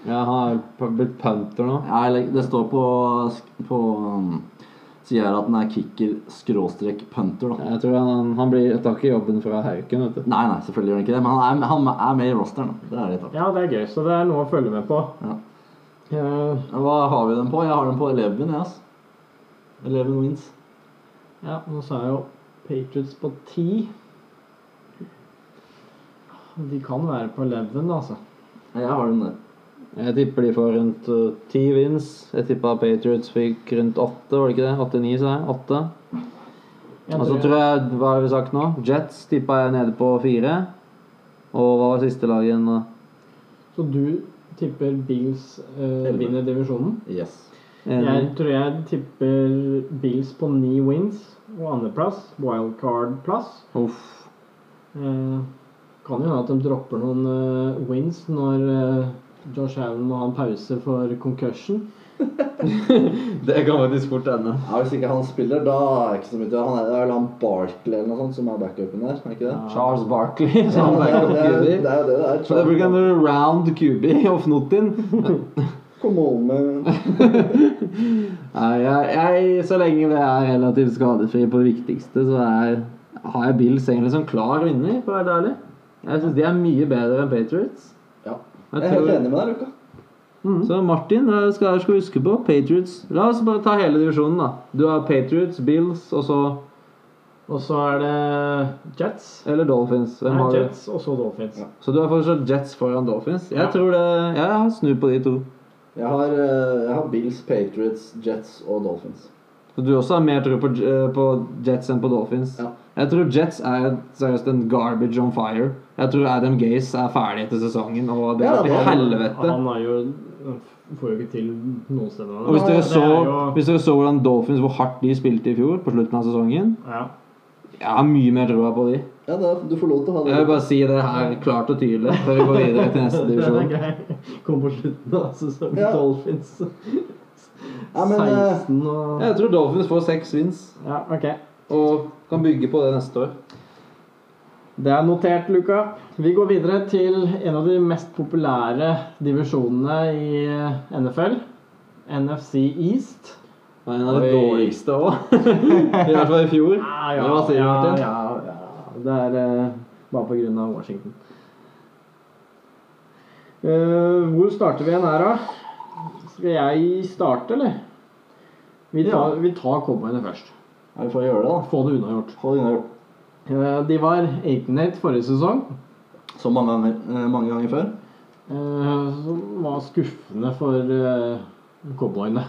Ja, han er blitt punter nå. Ja, det står på, på sida at han er kicker skråstrek punter, da. Jeg tror han, han blir, tar ikke jobben fra Hauken, vet du. Nei, nei, selvfølgelig gjør han ikke det, men han er, han er med i rosteren. da. Det er litt artig. Ja, det er gøy, så det er noe å følge med på. Ja. Eh, Hva har vi den på? Jeg har den på 11, jeg, ass. 11 wins. Ja, nå sa jeg jo Patriots på 10. De kan være på 11, altså. Jeg har den der. Jeg tipper de får rundt uh, ti wins. Jeg tippa Patriots fikk rundt åtte, var det ikke det? Åtte-ni, sa jeg. Åtte. Og så tror jeg, hva har vi sagt nå? Jets tippa jeg nede på fire. Og hva var siste laget igjen da? Så du tipper Bills uh, vinner divisjonen? Yes. Jeg tror jeg tipper Bills på ni wins og andreplass. Wildcard-plass. Uff. Uh, kan jo hende at de dropper noen eh, wins når eh, Josh Allen må ha en pause for concussion. Det kan faktisk fort ende. Ja, Hvis ikke han spiller, da er det ikke så mye til. Han er, det er vel han Barkley eller noe sånt som er backupen der, er ikke det? Ja. Charles Barkley som det, er, det, er, det er det det er. Det blir en round QB of Notin. Come on, man. Nei, jeg, jeg, så lenge det er relativt skadefri på det viktigste, så er, har jeg Bills egentlig som klar vinner, for å være ærlig. Jeg syns de er mye bedre enn Patriots. Jeg Jeg er helt enig med deg, Luka. Så Martin, du skal, skal huske på Patriots. La oss bare ta hele divisjonen, da. Du har Patriots, Bills og så Og så er det Jets. Eller Dolphins. Hvem Nei, har? Jets og så Dolphins. Ja. Så du har fortsatt Jets foran Dolphins? Jeg Ja. tror det Jeg har snudd på de to. Jeg har, eh, jeg har Bills, Patriots, Jets og Dolphins. Så du også har mer tro på, eh, på Jets enn på Dolphins? Ja. Jeg tror Jets er seriøst en garbage on fire. Jeg tror Adam Gaze er ferdig etter sesongen, og det Ja, er til helvete. Han er jo får jo ikke til noen steder. Og hvis dere, så, jo- hvis dere så hvordan Dolphins, hvor hardt de spilte i fjor, på slutten av sesongen ja. Jeg har mye mer troa på de. Ja, da, du får lov til å ha det. Jeg vil bare si det her klart og tydelig før vi går videre til neste divisjon. Kom på slutten av sesongen. Ja. Dolphins. Ja, men, eh, 16 og Jeg tror Dolphins får seks wins Ja, ok. og kan bygge på det neste år. Det er notert, Luka. Vi går videre til en av de mest populære divisjonene i NFL. NFC East. Og en av de dårligste òg. I hvert fall i fjor. Ja, ja, hva sier du, ja, Martin? ja, ja. Det er eh, bare på grunn av Washington. Uh, hvor starter vi igjen her, da? Skal jeg starte, eller? Vi tar, vi tar cowboyene først. Ja, vi får gjøre det, da. Få det unnagjort. Få det unnagjort. Eh, de var 18-8 forrige sesong. Så mange ganger, eh, mange ganger før. eh, som var skuffende for cowboyene.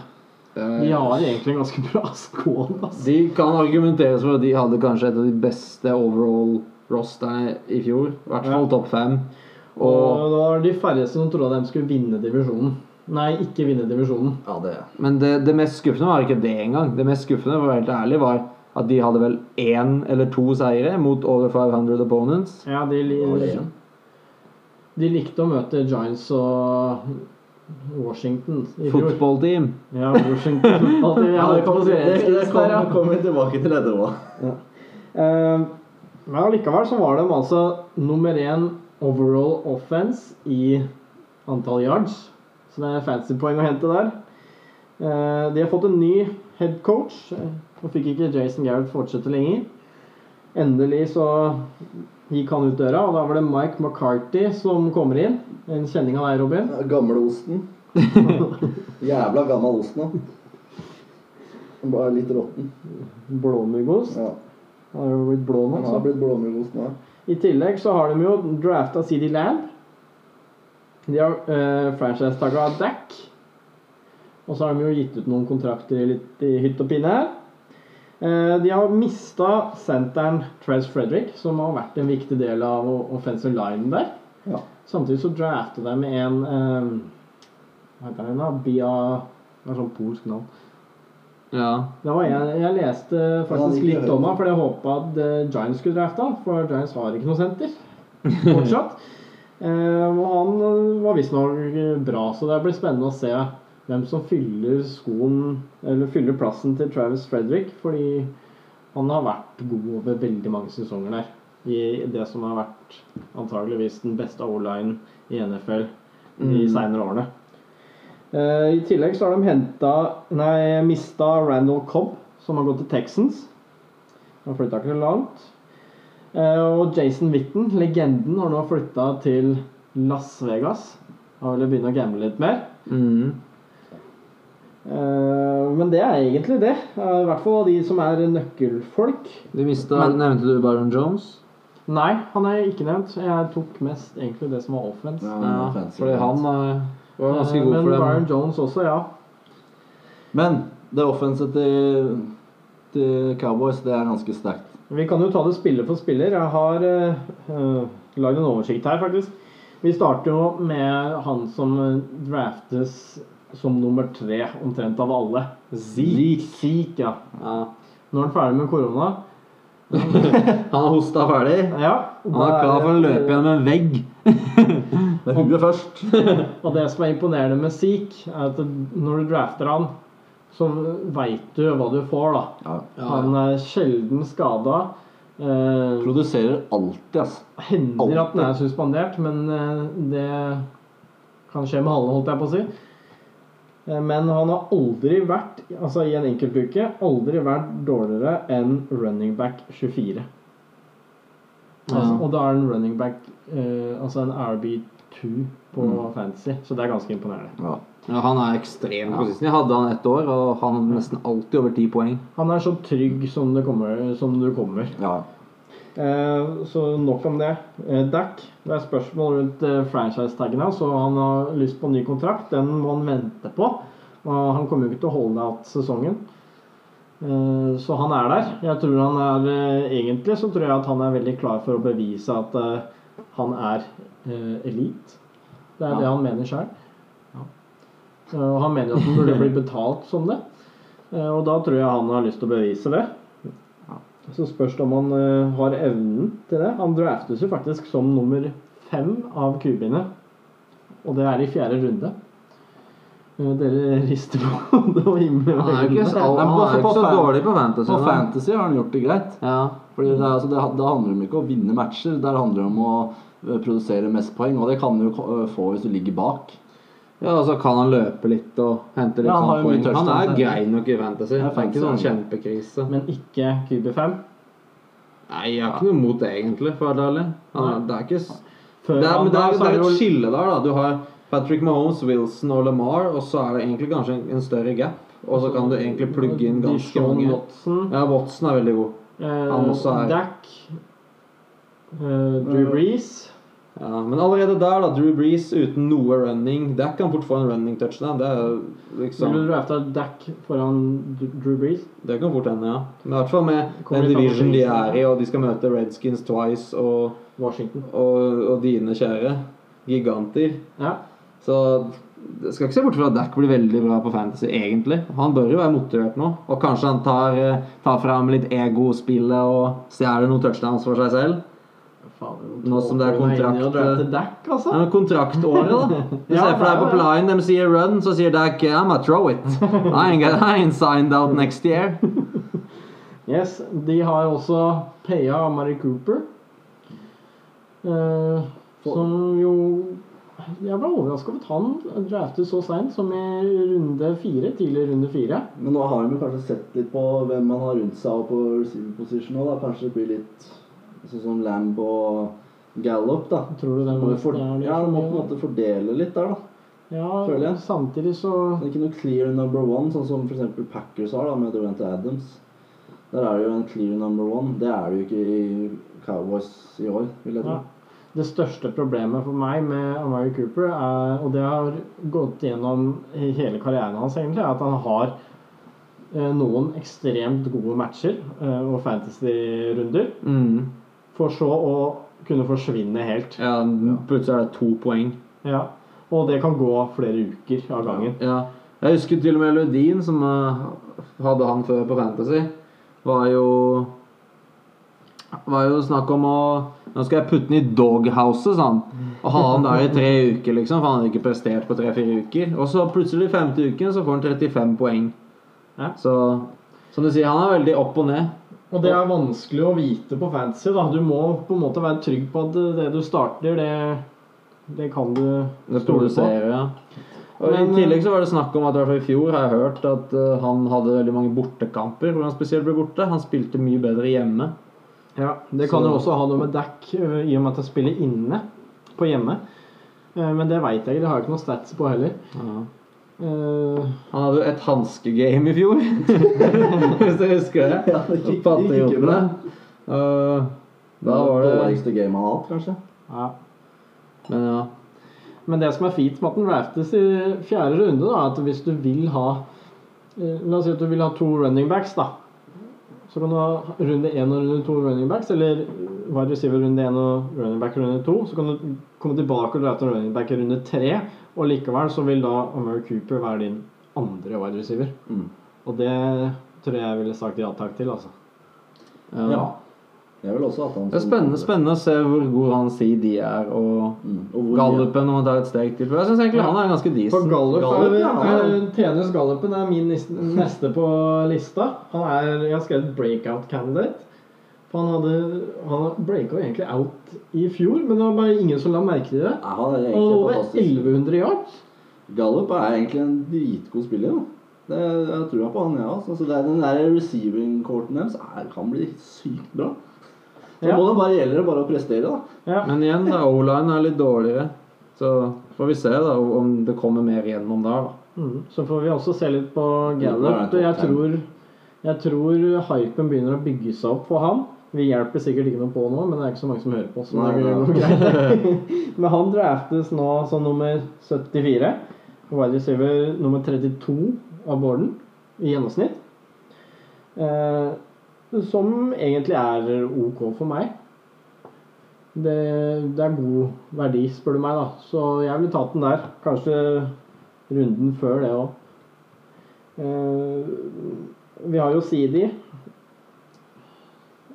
De har egentlig en ganske bra skål. Altså. De kan argumenteres for at de hadde kanskje et av de beste overall rosterne i fjor. I hvert fall Ja. topp fem. Og Og, det var de færreste som trodde at de skulle vinne divisjonen. Nei, ikke vinne divisjonen. Ja, det men det, det mest skuffende var ikke det engang. Det mest skuffende for å være helt ærlig, var at de hadde vel én eller to seire mot over 500 opponents. Ja, de, li- de likte å møte Giants og Washington i fjor. Football team. Ja, Washington. Ja, det ja. kommer, vi tilbake til etterpå. Eh, Men allikevel så var de altså nummer én overall offense i antall yards. Så det er fancy poeng å hente der. Eh, De har fått en ny head coach. Nå fikk ikke Jason Garrett fortsette lenger. Endelig så gikk han ut døra, og da var det Mike McCarthy som kommer inn. En kjenning av deg, Robin. Gamleosten. Jævla gammel ost nå. Bare litt råtten. Blåmuggost. Ja. Har jo blitt blå nå. I tillegg så har de jo drafta CD Lamb. De har uh, franchise-tagga Dack. Og så har de jo gitt ut noen kontrakter litt i hytt og pinne. Eh, de har mista senteren Trez Frederick, som har vært en viktig del av offensive line der. Ja. Samtidig så drafta de med en um, Hva heter den da? Bia Det er sånn polsk navn. Ja. Det var jeg, jeg leste faktisk litt om ham, fordi jeg håpa at Giants skulle drafte ham. For Giants har ikke noe senter fortsatt. Eh, og han eh, var visstnok eh, bra, så det blir spennende å se hvem som fyller skoen Eller fyller plassen til Travis Frederick, fordi han har vært god over veldig mange sesonger der. I det som har vært antageligvis den beste O-line i NFL de Mm. seinere årene. I tillegg så har de henta Nei, mista Randall Cobb, som har gått til Texans. Han flytta ikke langt. Eh, og Jason Witten, legenden, har nå flytta til Las Vegas. Han vil begynne å gamble litt mer. Mm. Eh, men det er egentlig det. Eh, I hvert fall av de som er nøkkelfolk. De mista Men- Nevnte du Baron Jones? Nei, han er ikke nevnt. Jeg tok mest egentlig det som var offense. Ja, Ja, fancy fordi han var ganske god men for Byron dem. Jones også, ja. Men det offenset til, til Cowboys, det er ganske sterkt. Vi kan jo ta det spiller for spiller. Jeg har uh, lagd en oversikt her, faktisk. Vi starter jo med han som eh, draftes som nummer tre omtrent av alle. Zeke. Zeke, ja. Ja. Nå er han ferdig med korona. Han har hosta ferdig. Ja. Han er klar for å løpe gjennom en vegg. det er huet først. Og det som er imponerende med Zeke, er at når du drafter han, så veit du hva du får, da. Ja. Han er sjelden skada. Eh, Produserer alltid, altså. hender at den er suspendert, men eh, det kan skje med alle, holdt jeg på å si. Eh, Men han har aldri vært, altså i en enkeltuke, aldri vært dårligere enn running back 24. Altså, Ja. og da er en running back eh, altså en RB2 på Mm. fantasy, så det er ganske imponerende. Ja. Ja, han er ekstremt på sisten. Jeg hadde han ett år, og han hadde nesten alltid over ti poeng. Han er så trygg som, det kommer, som du kommer. ja. Eh, så nok om det. Eh, Dak, det er spørsmål rundt eh, franchise-taggen hans, og han har lyst på en ny kontrakt. Den må han vente på. Og han kommer jo ikke til å holde out sesongen. Eh, så han er der. Jeg tror han er Egentlig så tror jeg at han er veldig klar for å bevise at han er elite. Det er Ja. det han mener sjøl. Og han mener at han burde bli betalt som det. Eh, og da tror jeg han har lyst til å bevise det. Så spørs det om han eh, har evnen til det. Han draftes jo faktisk som nummer fem av kubiene. Og det er i fjerde runde. Eh, dere rister på hodet og himler Han er jo ikke så, han er ikke så dårlig på fantasy. På. Fantasy har han gjort det greit. Ja. Fordi det, altså, det, det handler om ikke å vinne matcher, der handler det om å eh, produsere mest poeng. Og det kan du jo eh, få hvis du ligger bak. Ja, og så kan han løpe litt og hente litt Ja, han sånn poeng. Han er grei nok i fantasy. Det er ikke sånn kjempekrise. Men ikke QB5. Nei, jeg har ikke noe imot det, egentlig, for å være ærlig. Han Det er ikke det er, men det er, det er et skille der, da. Du har Patrick Mahomes, Wilson og LaMar, og så er det egentlig kanskje en, en større gap. Og så kan du egentlig plugge inn ganske mange. Watson, Ja, Watson er veldig god. eh, han også er- Dack. Uh, Drew Brees Ja, men allerede der, da. Drew Brees uten noe running. Dack kan fort få en running touchdown. Det er liksom Vil du drafte Dack foran Drew Brees? Det kan fort hende, ja. Men i hvert fall med Kommer den division de er i, og de skal møte Redskins twice, og, Washington. og, og dine kjære giganter. Ja. Så jeg skal ikke se bort fra at Dack blir veldig bra på Fantasy, egentlig. Han bør jo være motivert nå. Og kanskje han tar, eh, tar fram litt ego-spillet og stjeler noen touchdowns for seg selv. Nå som det er kontrakt, eh, altså. Ja, kontraktåret, da. Du ser for deg på plyen, de sier run, så sier Dak I'm a throw it. I ain't, I ain't signed out next year. Yes, de har også paya Amari Cooper. Eh, som jo Jeg ble overraska over at han draftet så seint som i runde fire. Tidlig runde fire. Men nå har de kanskje sett litt på hvem man har rundt seg og på receiver position da. Kanskje det blir litt sånn som Lamb og Gallup, da. Tror du den Må for, ja, de må på en måte fordele litt der, da. Ja, føler jeg. samtidig så Det er ikke noe clear number one, sånn som f.eks. Packers har da, med Durant Adams. Der er det jo en clear number one. Det er det jo ikke i Cowboys i år, vil jeg tro. Ja. Det største problemet for meg med Amari Cooper, er, og det har gått gjennom hele karrieren hans, egentlig, er at han har eh, noen ekstremt gode matcher eh, og fantasy-runder, Mm. For så å kunne forsvinne helt. Ja, plutselig er det to poeng. Ja. Og det kan gå flere uker av gangen. Ja. Jeg husker til og med Ludin, som eh, hadde han før på Fantasy, var jo var jo snakk om å Nå skal jeg putte den i doghouse, sa han. Og ha han der i tre uker, liksom, for han hadde ikke prestert på tre-fire uker. Og så plutselig femte uken så får han 35 poeng. Ja. Så som du sier, han er veldig opp og ned. Og det er vanskelig å vite på fantasy. da. Du må på en måte være trygg på at det du starter, det, det kan du Det stole på. ja. Og Men, I tillegg så var det snakk om at i hvert fall i fjor har jeg hørt at uh, han hadde veldig mange bortekamper hvor han spesielt ble borte. Han spilte mye bedre hjemme. Ja, Det kan Så- jo også ha noe med dekk uh, i og med at jeg spiller inne på hjemme. Uh, Men det veit jeg ikke. Det har jeg ikke noe stats på heller. Eh, Han hadde jo et hanskegame i fjor, hvis du husker det. Ja, det gikk- gikk bra. Uh, da var det Dårligste game han har hatt, kanskje. ja. Men ja. Men det som er fint med at den draftes i fjerde runde, da, er at hvis du vil ha eh, La oss si at du vil ha to running backs, da. Så kan du ha runde én og runde to running backs, eller wide receiver runde én og running back runde to. Så kan du komme tilbake og drafte running back i runde tre, og likevel så vil da Omer Cooper være din andre wide receiver. Mm. Og det tror jeg jeg ville sagt ja takk til, altså. ja. Ja. Jeg vil også at han Det er spennende, spennende å se hvor god han CD er, og Mm. Og gallupen om han tar et steg til. For jeg syns egentlig han er ganske For decent. Gallup, Gallup, er, ja, er- er, Gallupen er min neste på lista. Han er, jeg har skrevet breakout candidate. For han hadde Han breaka egentlig out i fjor, men det var bare ingen som la merke til det. Ja, han er over 1100 yards. Gallup er egentlig en dritgod spiller. Da. Det, jeg tror på han, ja. Altså, så den der receiving courten deres er, kan bli sykt bra. Så Ja. må det bare gjelder bare å prestere, da. Ja. Men igjen, da, O-line er litt dårligere. Så får vi se da om det kommer mer gjennom der, da. Mm. Så får vi også se litt på Gallup. Jeg tror, jeg tror hypen begynner å bygge seg opp for ham. Vi hjelper sikkert ikke noe på nå, men det er ikke så mange som hører på. Så Nei, det er greit. men han draftes nå som nummer 74. Wide receiver nummer 32 av boarden i gjennomsnitt. Eh, som egentlig er OK for meg. Det, det er god verdi, spør du meg, da. Så jeg ville tatt den der. Kanskje runden før det òg. vi har jo CD.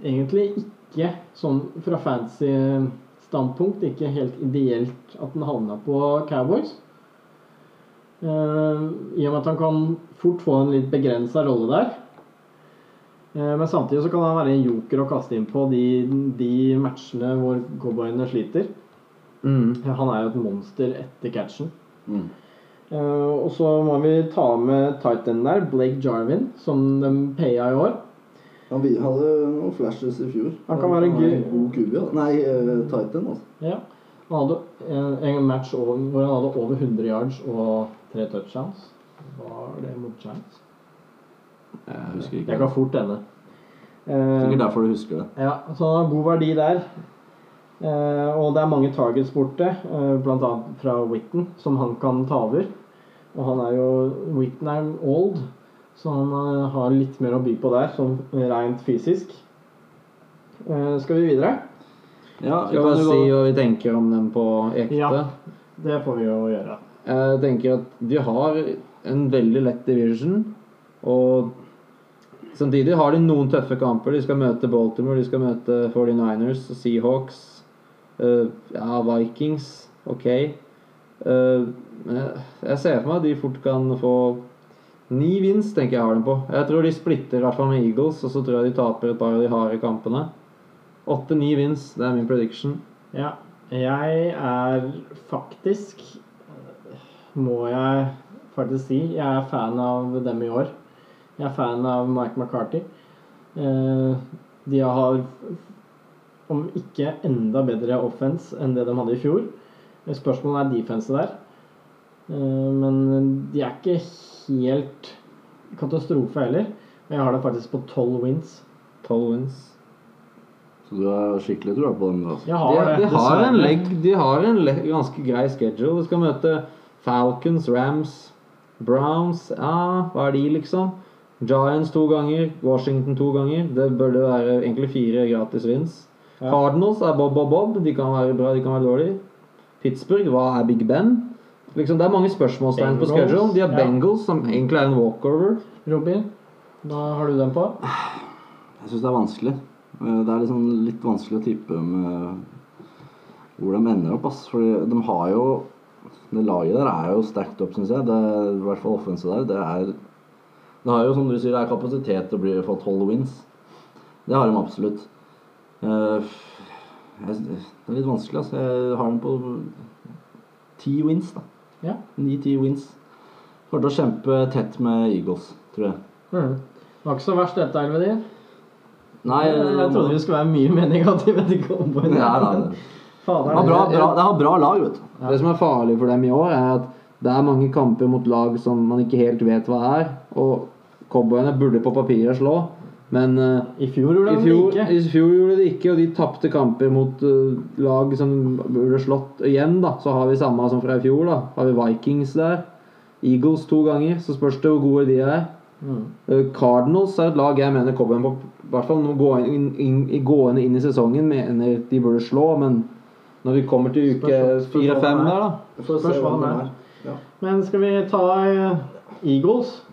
Egentlig ikke sånn fra fancy standpunkt ikke helt ideelt at den havna på Cowboys. Uh, I og med at han kan fort få en litt begrensa rolle der. Uh, men samtidig så kan han være en joker å kaste inn på de, de matchene hvor cowboyene sliter. Mm. Han er jo et monster etter catchen. Mm. Uh, og så må vi ta med Titan der, Blake Jarvin, som de paya i år. Han vi- hadde noen flashes i fjor. Han kan være er gøy. en God QB, da. Nei, eh, Titan, altså. Ja. Han hadde en, en match over, hvor han hadde over 100 yards og tre touchdowns. Var det mot Giants? Jeg husker ikke. Jeg kan fort ende. Eh, Sikkert derfor du husker det. Ja, så han har god verdi der. Eh, og det er mange targets borte, eh, bl.a. fra Witten, som han kan ta over. Og han er jo Witten er old, så han eh, har litt mer å by på der, sånn rent fysisk. Eh, skal vi videre? Ja, Skal vi si hva vi tenker om dem på ekte. Ja. Det får vi jo gjøre. Jeg tenker at de har en veldig lett division, og samtidig har de noen tøffe kamper. De skal møte Baltimore, de skal møte 49ers, Seahawks, eh, ja, Vikings. Ok. Eh, jeg- jeg ser for meg at de fort kan få Ni vinst tenker jeg har dem på. Jeg tror de splitter i hvert fall med Eagles, og så tror jeg de taper et par av de harde kampene. Åtte-ni vinst, det er min prediction. Ja, jeg er faktisk Må jeg faktisk si jeg er fan av dem i år. Jeg er fan av Mike McCarthy. Eh, de har, om ikke enda bedre offense enn det de hadde i fjor. Spørsmålet er defense der. Eh, men de er ikke helt katastrofe heller. Men Jeg har det faktisk på tolv wins. Tolv wins. Så du har skikkelig trua på dem? Altså. Jeg De, har det. de har en, legg, de har en le, ganske grei schedule. De skal møte Falcons, Rams, Browns Ja, hva er de, liksom? Giants to ganger, Washington to ganger. Det burde være egentlig fire gratis wins. Ja. Cardinals er Bob Bob Bob. De kan være bra, de kan være dårlige. Pittsburgh, hva er Big Ben? Liksom, det er mange spørsmålstegn på schedule. De har ja. Bengals, som egentlig er en walkover. Robin, da har du den på? Jeg syns det er vanskelig. Eh, Det er liksom litt vanskelig å tippe med hvor de ender opp. Ass. Fordi de har jo Det laget der er jo stacked up, syns jeg. Det er, I hvert fall offensive der. Det er Det har jo, som du sier, det er kapasitet til å bli få tolv wins. Det har de absolutt. Eh, jeg, det er litt vanskelig, altså. Jeg har dem på ti wins, da. Ja. Ni-ti wins. Kommer til å kjempe tett med Eagles, tror jeg. Mm. Det var ikke så verst dette, Elvedin. Nei, jeg, jeg trodde vi skulle være mye mer negative til Cowboys. Nei, nei, nei. Fader, Det har bra, bra, det har bra lag, vet du. Det som er farlig for dem i år, er at det er mange kamper mot lag som man ikke helt vet hva er. Og cowboyene burde på papiret slå, men uh, I fjor gjorde i, de fjor, det ikke. i fjor gjorde de det ikke, og de tapte kamper mot uh, lag som burde slått igjen. da Så har vi samme som fra i fjor. da Har vi Vikings der. Eagles to ganger. Så spørs det hvor gode de er. Mm. Uh, Cardinals er et lag jeg mener cowboyene på i hvert fall gående inn, inn, i- inn i sesongen mener de burde slå, men når vi kommer til uke fire-fem er. der, da Spørs hva det er. Ja. Men skal vi ta Eagles?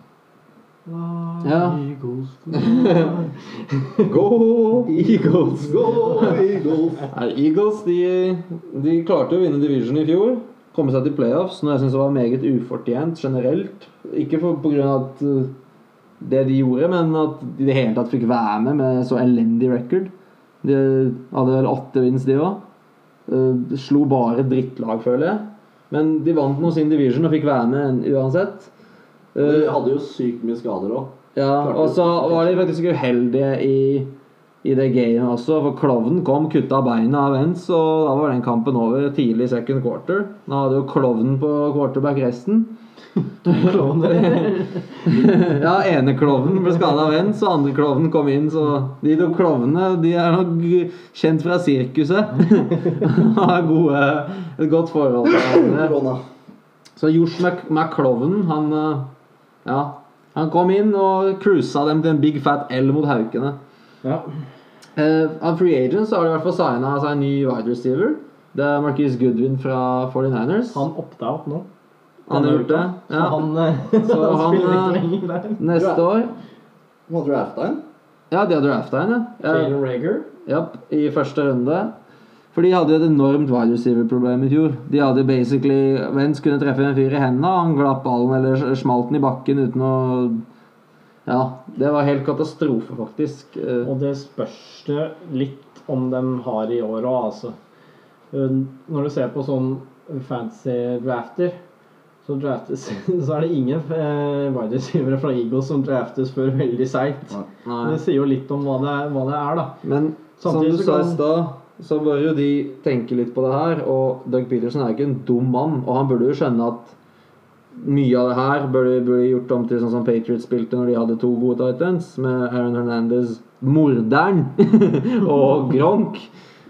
Ja. Eagles. Go Eagles! Go Eagles! Nei, Eagles de, de klarte å vinne division i fjor. Komme seg til playoffs, noe jeg syns var meget ufortjent generelt. Ikke for, på grunn av at uh, det de gjorde, men at de i det hele tatt fikk være med med så elendig record. De hadde vel åtte wins, de òg. slo bare drittlag, føler jeg. Men de vant nå sin division og fikk være med uansett. De Uh, hadde jo sykt mye skader òg. ja, og så var de faktisk uheldige i, i det gamet også, for Klovnen kom, kutta beina av Vence, og da var den kampen over tidlig second quarter. Da hadde jo Klovnen på quarterback resten. ja, ene klovnen ble skada av Vence, og andre klovnen kom inn, så de to klovnene de er nok kjent fra sirkuset. Har gode, et godt forhold til hverandre. Så Josh Mc- McCloven, han eh, Ja, han kom inn og cruisa dem til en big fat L mot haukene. Ja. Uh, av free agents har de i hvert fall signa seg en ny wide receiver. Det er Marquise Goodwin fra 49ers. Han opta opp nå. Han har gjort det. Så han, eh, Så han han, spiller eh, ikke lenger der. Neste år Må drafta en? Ja, de har drafta en, ja. ja. Jalen Rager. Ja, i første runde. For de hadde jo et enormt wide receiver-problem i fjor. De hadde basically Vents kunne treffe en fyr i hendene, han glapp ballen eller smalt den i bakken uten å Ja, det var helt katastrofe, faktisk. Eh, Og det spørs det litt om de har i år òg, altså. Eh, Når du ser på sånn fancy drafter, så, draftes, så er det ingen eh, wide receivere fra Eagles som draftes før veldig seint. Det sier jo litt om hva det hva det er da. Men som du sa i stad, så bør jo de tenke litt på det her. Og Doug Peterson er ikke en dum mann, og han burde jo skjønne at mye av det her burde, burde gjort om til sånn som Patriots spilte når de hadde to gode titans, med Aaron Hernandez, morderen, og Gronk.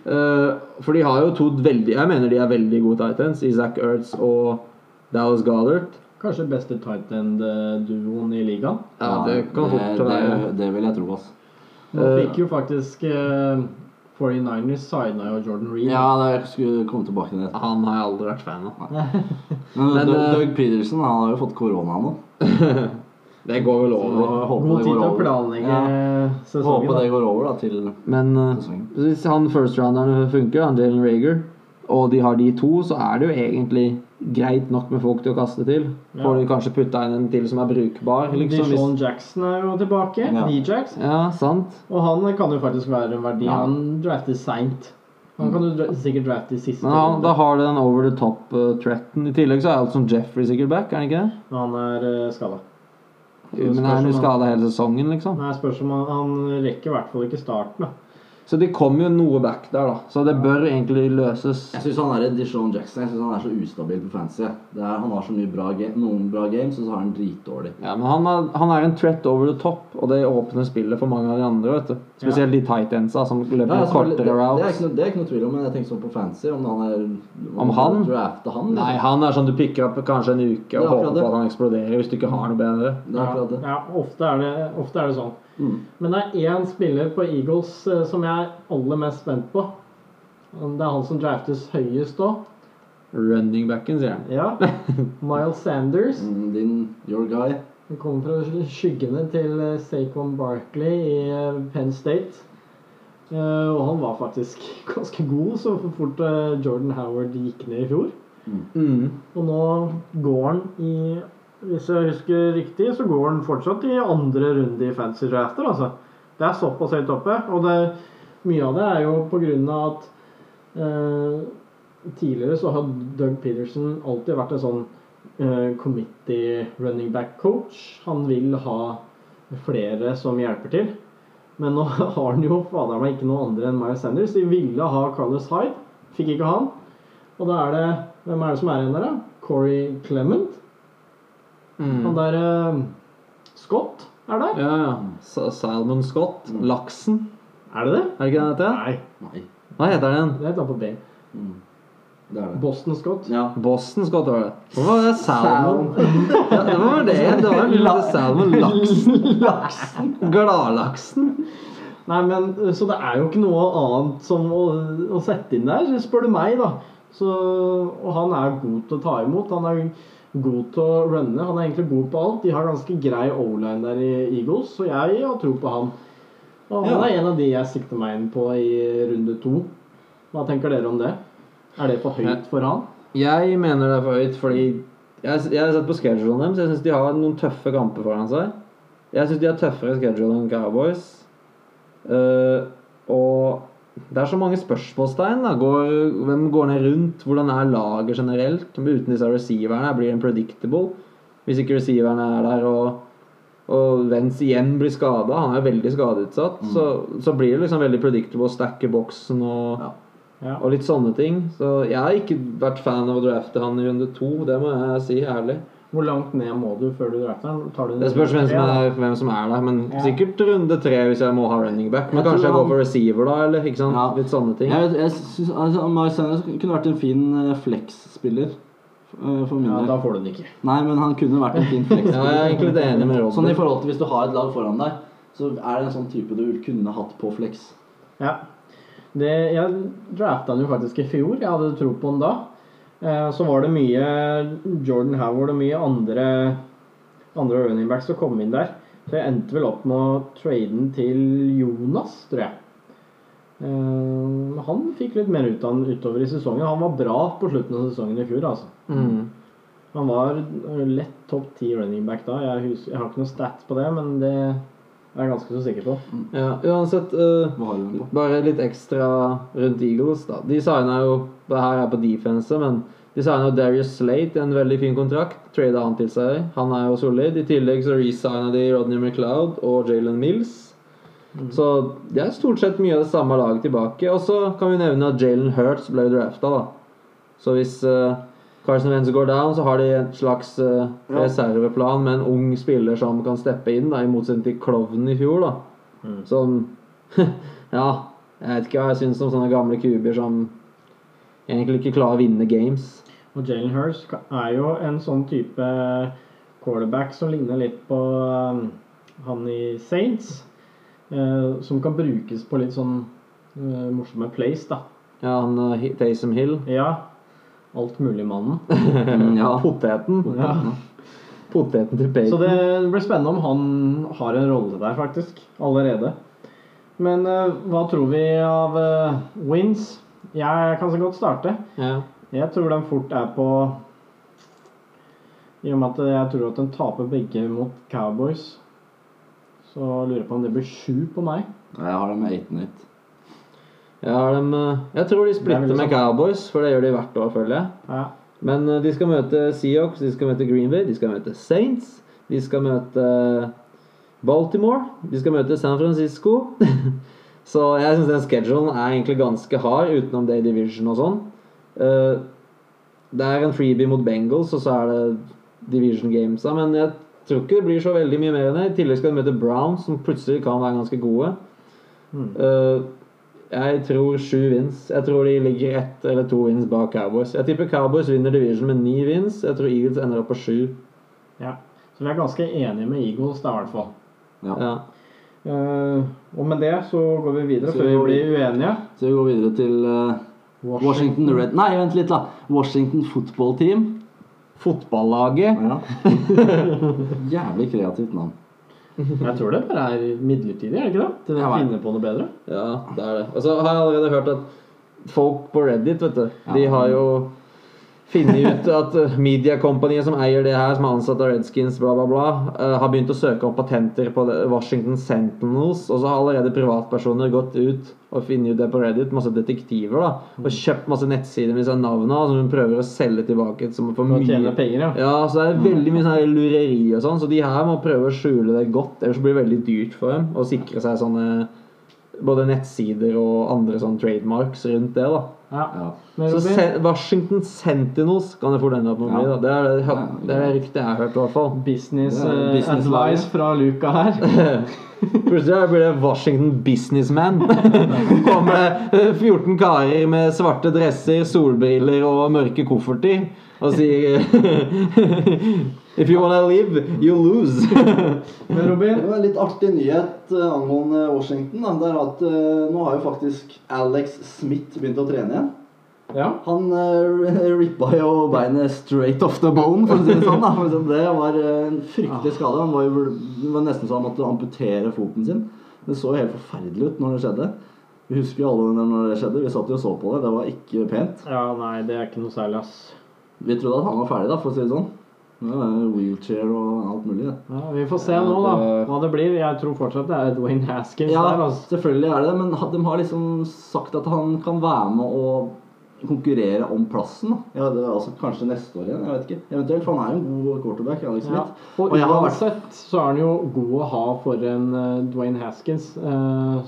Eh, for de har jo to veldig Jeg mener de er veldig gode titans, i Zach Ertz og Dallas Goddard. Kanskje beste tight end-duoen i ligaen. Ja, det kan fort det, være. det, det vil jeg tro, altså. Nå Eh, fikk jo faktisk eh, 49ers signa jo Jordan Reed. Ja, det, jeg skulle komme tilbake til det. Han har jeg aldri vært fan av. Men, Men, Doug, eh, Doug Peterson han har jo fått korona nå. Det går vel over. God det tid går til å planlegge Ja, sesongen. håper da. det går over da til Men eh, sesongen. hvis han first-rounderen funker, han Jalen Rager og de har de to, så er det jo egentlig greit nok med folk til å kaste til. Får du kanskje putta inn en til som er brukbar, liksom. Dijon Jackson er jo tilbake. Ja. D-Jax. ja, sant. Og han kan jo faktisk være en verdi. Ja. Han drafter seint. Han kan du sikkert drafte i siste Ja, da har du den over the top-threaten. I tillegg så er alt som Jeffrey sikkert back, er han ikke det? han er uh, skada. Men er han jo skada hele sesongen, liksom? Nei, spørs om han, han rekker i hvert fall ikke starten. da. Så de kom jo noe back der, da. Så det bør egentlig løses. Jeg syns han er Dishon Jackson Jeg synes han er så ustabil på fancy. Er, han har så mye bra noen bra games, og så har han dritdårlig. Ja, men han er, han er en threat over the top, og det åpner spillet for mange av de andre. vet du Spesielt de tight endsa som løper Ja, det, kortere er routes. noe, det er ikke noe tvil om, men jeg tenker sånn på fancy Om han er Om han? Drafte han, liksom. Nei, han er sånn du picker opp kanskje en uke og håper på at han eksploderer hvis du ikke har noe bedre. Det er det. Ja, ofte er det, ofte er det sånn. Mm. Men det er én spiller på Eagles eh, som jeg er aller mest spent på. Det er han som draftes høyest òg. Running backen, sier han. Ja. Miles Sanders. Mm, Din, your guy. Han kommer fra skyggene til eh, Saquon Barkley i eh, Penn State. Eh, Og han var faktisk ganske god så fort Jordan Howard gikk ned i fjor. Mm. Og nå går han i Hvis jeg husker riktig, så går han fortsatt i andre runde i fancy drafter. Altså. Det er såpass høyt oppe. Og det, mye av det er jo på grunn av at eh, tidligere så har Doug Peterson alltid vært en sånn eh, committee running back coach. Han vil ha flere som hjelper til. Men nå har han jo fader meg ikke noe andre enn Miles Sanders. De ville ha Carlos Hyde, fikk ikke han. Og da er det Hvem er det som er igjen der, da? Corey Clement? Han derre der eh, Scott er der? Ja, ja. Salmon Scott. Laksen. Er det det? Er det ikke den heter? Nei. Hva heter den? det er et på B. Mm. Det er det. Boston Scott. Ja. Boston Scott var det. Hva var det? Salmon? Ja, det var det. Det var salmon. Laksen. Gladlaksen. Nei, men eh, Så det er jo ikke noe annet som å, å sette inn der, spør du meg, da. Så, og han er god til å ta imot. Han er god til å runne. Han er egentlig god på alt. De har ganske grei O-line der i Eagles, så jeg har tro på han. Og han Ja. er en av de jeg sikter meg inn på i runde to. Hva tenker dere om det? Er det for høyt for han? Jeg mener det er for høyt fordi jeg, jeg har sett på schedulen deres. Jeg syns de har noen tøffe kamper foran seg. Jeg syns de har tøffere schedule enn Cowboys. Uh, og det er så mange spørsmålstegn. Da. Går, hvem går ned rundt? Hvordan er laget generelt? Uten disse receiverne blir det predictable. Hvis ikke receiverne er der og, og Vents igjen blir skada, han er veldig skadeutsatt, så, så blir det liksom veldig predictable å stacke boksen og Ja. Ja. og litt sånne ting. Så jeg har ikke vært fan av å drafte han i runde to, det må jeg si ærlig. Hvor langt ned må du før du drafter den? Det spørs hvem som er, hvem som er der, men Ja. sikkert runde tre hvis jeg må ha running back. Men Jeg kanskje jeg går for receiver da, eller ikke sant? Ja. litt sånne ting. Jeg, jeg synes, altså, Miles Sanders kunne vært en fin eh, flex-spiller. eh, For min Ja, del. da får du den ikke. Nei, men han kunne vært en fin Ja, jeg er egentlig enig med sånn i forhold til hvis du har et lag foran deg, så er det en sånn type du kunne hatt på flex. Ja. Det, jeg drafta han jo faktisk i fjor. Jeg hadde tro på han da. Eh, så var det mye Jordan Howard og mye andre, andre running backs som kom inn der. Så jeg endte vel opp med å trade den til Jonas, tror jeg. Eh, han fikk litt mer ut av den utover i sesongen. Han var bra på slutten av sesongen i fjor, altså. Mm. Han var lett topp ti running back da. Jeg, husker, jeg har ikke noe stats på det, men det er jeg ganske så sikker på. Ja, uansett eh, på? Bare litt ekstra rundt Eagles. da De signa jo her er på defense, men de signa Darius Slate en veldig fin kontrakt. Trada han til seg. Han er jo solid. I tillegg så resigna de Rodney McLeod og Jalen Mills. Så det er stort sett mye av det samme laget tilbake. Og så kan vi nevne at Jalen Hurts ble drafta, da. Så hvis uh, Carson Wentz går down, så har de en slags uh, reserveplan med en ung spiller som kan steppe inn, da, i motsetning til Klovnen i fjor, da. Mm. Som Ja, jeg vet ikke hva jeg syns om sånne gamle kuber som egentlig ikke klarer å vinne games. Og Jalen Hurst er jo en sånn type quarterback som ligner litt på um, han i Saints. eh, som kan brukes på litt sånn eh, morsomme plays, da. Ja, han Taysom Hill. Ja. Altmuligmannen. Ja. Poteten. Ja. Poteten til Så det blir spennende om han har en rolle der, faktisk. Allerede. Men eh, hva tror vi av eh, wins? Jeg kan så godt starte. Ja. Jeg tror den fort er på I og med at jeg tror at den taper begge mot Cowboys, så lurer jeg på om det blir sju på meg. Jeg har dem med 18-8. Jeg, har dem, eh, jeg tror de er splitter med. Cowboys, for det gjør de hvert år, føler jeg. Ja. Men eh, de skal møte Seahawks, de skal møte Green Bay, de skal møte Saints, de skal møte Baltimore, de skal møte San Francisco. Så jeg syns den schedulen er egentlig ganske hard, utenom det i division og sånn. Eh, Det er en freebie mot Bengals, og så er det division games. Men jeg tror ikke det blir så veldig mye mer enn det. I tillegg skal de møte Browns, som plutselig kan være ganske gode. Mm. Eh, jeg tror sju wins. Jeg tror de ligger ett eller to wins bak Cowboys. Jeg tipper Cowboys vinner division med ni wins. Jeg tror Eagles ender opp på sju. ja. Så vi er ganske enige med Eagles, da, i hvert fall. Ja. Ja. Eh, og med det så går vi videre, Så før vi blir uenige. Så vi går videre til eh, Washington Red Nei, vent litt, da. Washington Football Team. Fotballaget Ja. Jævlig kreativt navn. Jeg tror det bare er midlertidig, er det ikke det? Til de finner på noe bedre. Ja, det er det. Og så har jeg allerede hørt at folk på Reddit, vet du, de har jo funnet ut at eh, mediekompaniet som eier det her, som er ansatt av Redskins, bla, bla, bla, uh, har begynt å søke om patenter på Washington Sentinels. Og så har allerede privatpersoner gått ut og funnet ut det på Reddit, masse detektiver, da, og kjøpt masse nettsider med disse navnene som hun prøver å selge tilbake som for For mye penger, ja. ja, så det er veldig mye sånn lureri og sånn, så de her må prøve å skjule det godt. Ellers blir det veldig dyrt for dem å sikre seg sånne både nettsider og andre sånn trademarks rundt det. da. ja. Ja. Så Se- Washington Sentinels kan det fort ende opp med å bli. Det er det, det, er ryktet jeg har hørt, i hvert fall. business, eh, business advice fra Luca her. Plutselig blir det Washington Businessman. Kommer det 14 karer med svarte dresser, solbriller og mørke kofferter og sier If you wanna live, you lose. Men Robin, Det var en litt artig nyhet eh, angående Washington. Da. Det er at eh, nå har jo faktisk Alex Smith begynt å trene igjen. ja. Han uh, rippa jo beinet straight off the bone, for å si det sånn. Da. Det var en fryktelig skade. Han var, jo, det var nesten så han måtte amputere foten sin. Det så jo helt forferdelig ut når det skjedde. Vi husker jo alle det når det skjedde. Vi satt jo og så på det. Det var ikke pent. ja, nei, det er ikke noe særlig, ass. Vi trodde at han var ferdig, da, for å si det sånn. Wheelchair og alt mulig. Ja, vi får se nå, da, hva det blir. Jeg tror fortsatt det er Dwayne Haskins Ja, der, altså. selvfølgelig er det det, men de har liksom sagt at han kan være med og konkurrere om plassen. Ja, det er altså Kanskje neste år igjen, jeg vet ikke. Eventuelt, for han er jo en god quarterback. Alex Ja. Og, Og jeg har vært- uansett så er han jo god å ha for en eh, Dwayne Haskins eh,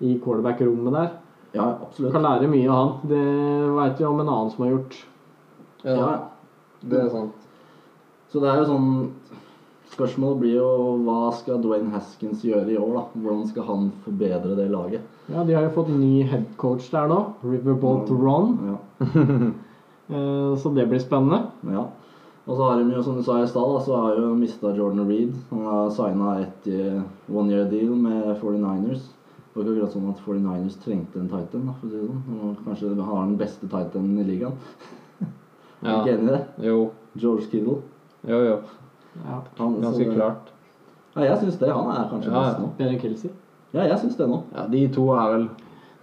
i quarterback-rommet der. Ja, absolutt. kan lære mye av han. Det veit vi om en annen som har gjort. Ja. det er sant. Så det er jo sånn Spørsmålet blir jo hva skal Dwayne Haskins gjøre i år? da? Hvordan skal han forbedre det laget? Ja, De har jo fått ny headcoach der nå. Riverboat Ron. Ja. Eh, så det blir spennende. ja. Og så har de jo, som du sa i stad, så har jo mista Jordan Reed. Han har signa et eh, one year deal med 49ers. Det var ikke akkurat sånn at 49ers trengte en titan, da, for å si det sånn. Kanskje han har den beste titanen i ligaen. Er Ja. du ikke enig i det? Jo, George Kiddle. Jo, jo. Ja, Han, Ganske det- klart. Ja, jeg syns det. Han er kanskje Ja, best ja. nå. Bedre Kelsey. Ja, jeg syns det nå. Ja, De to er vel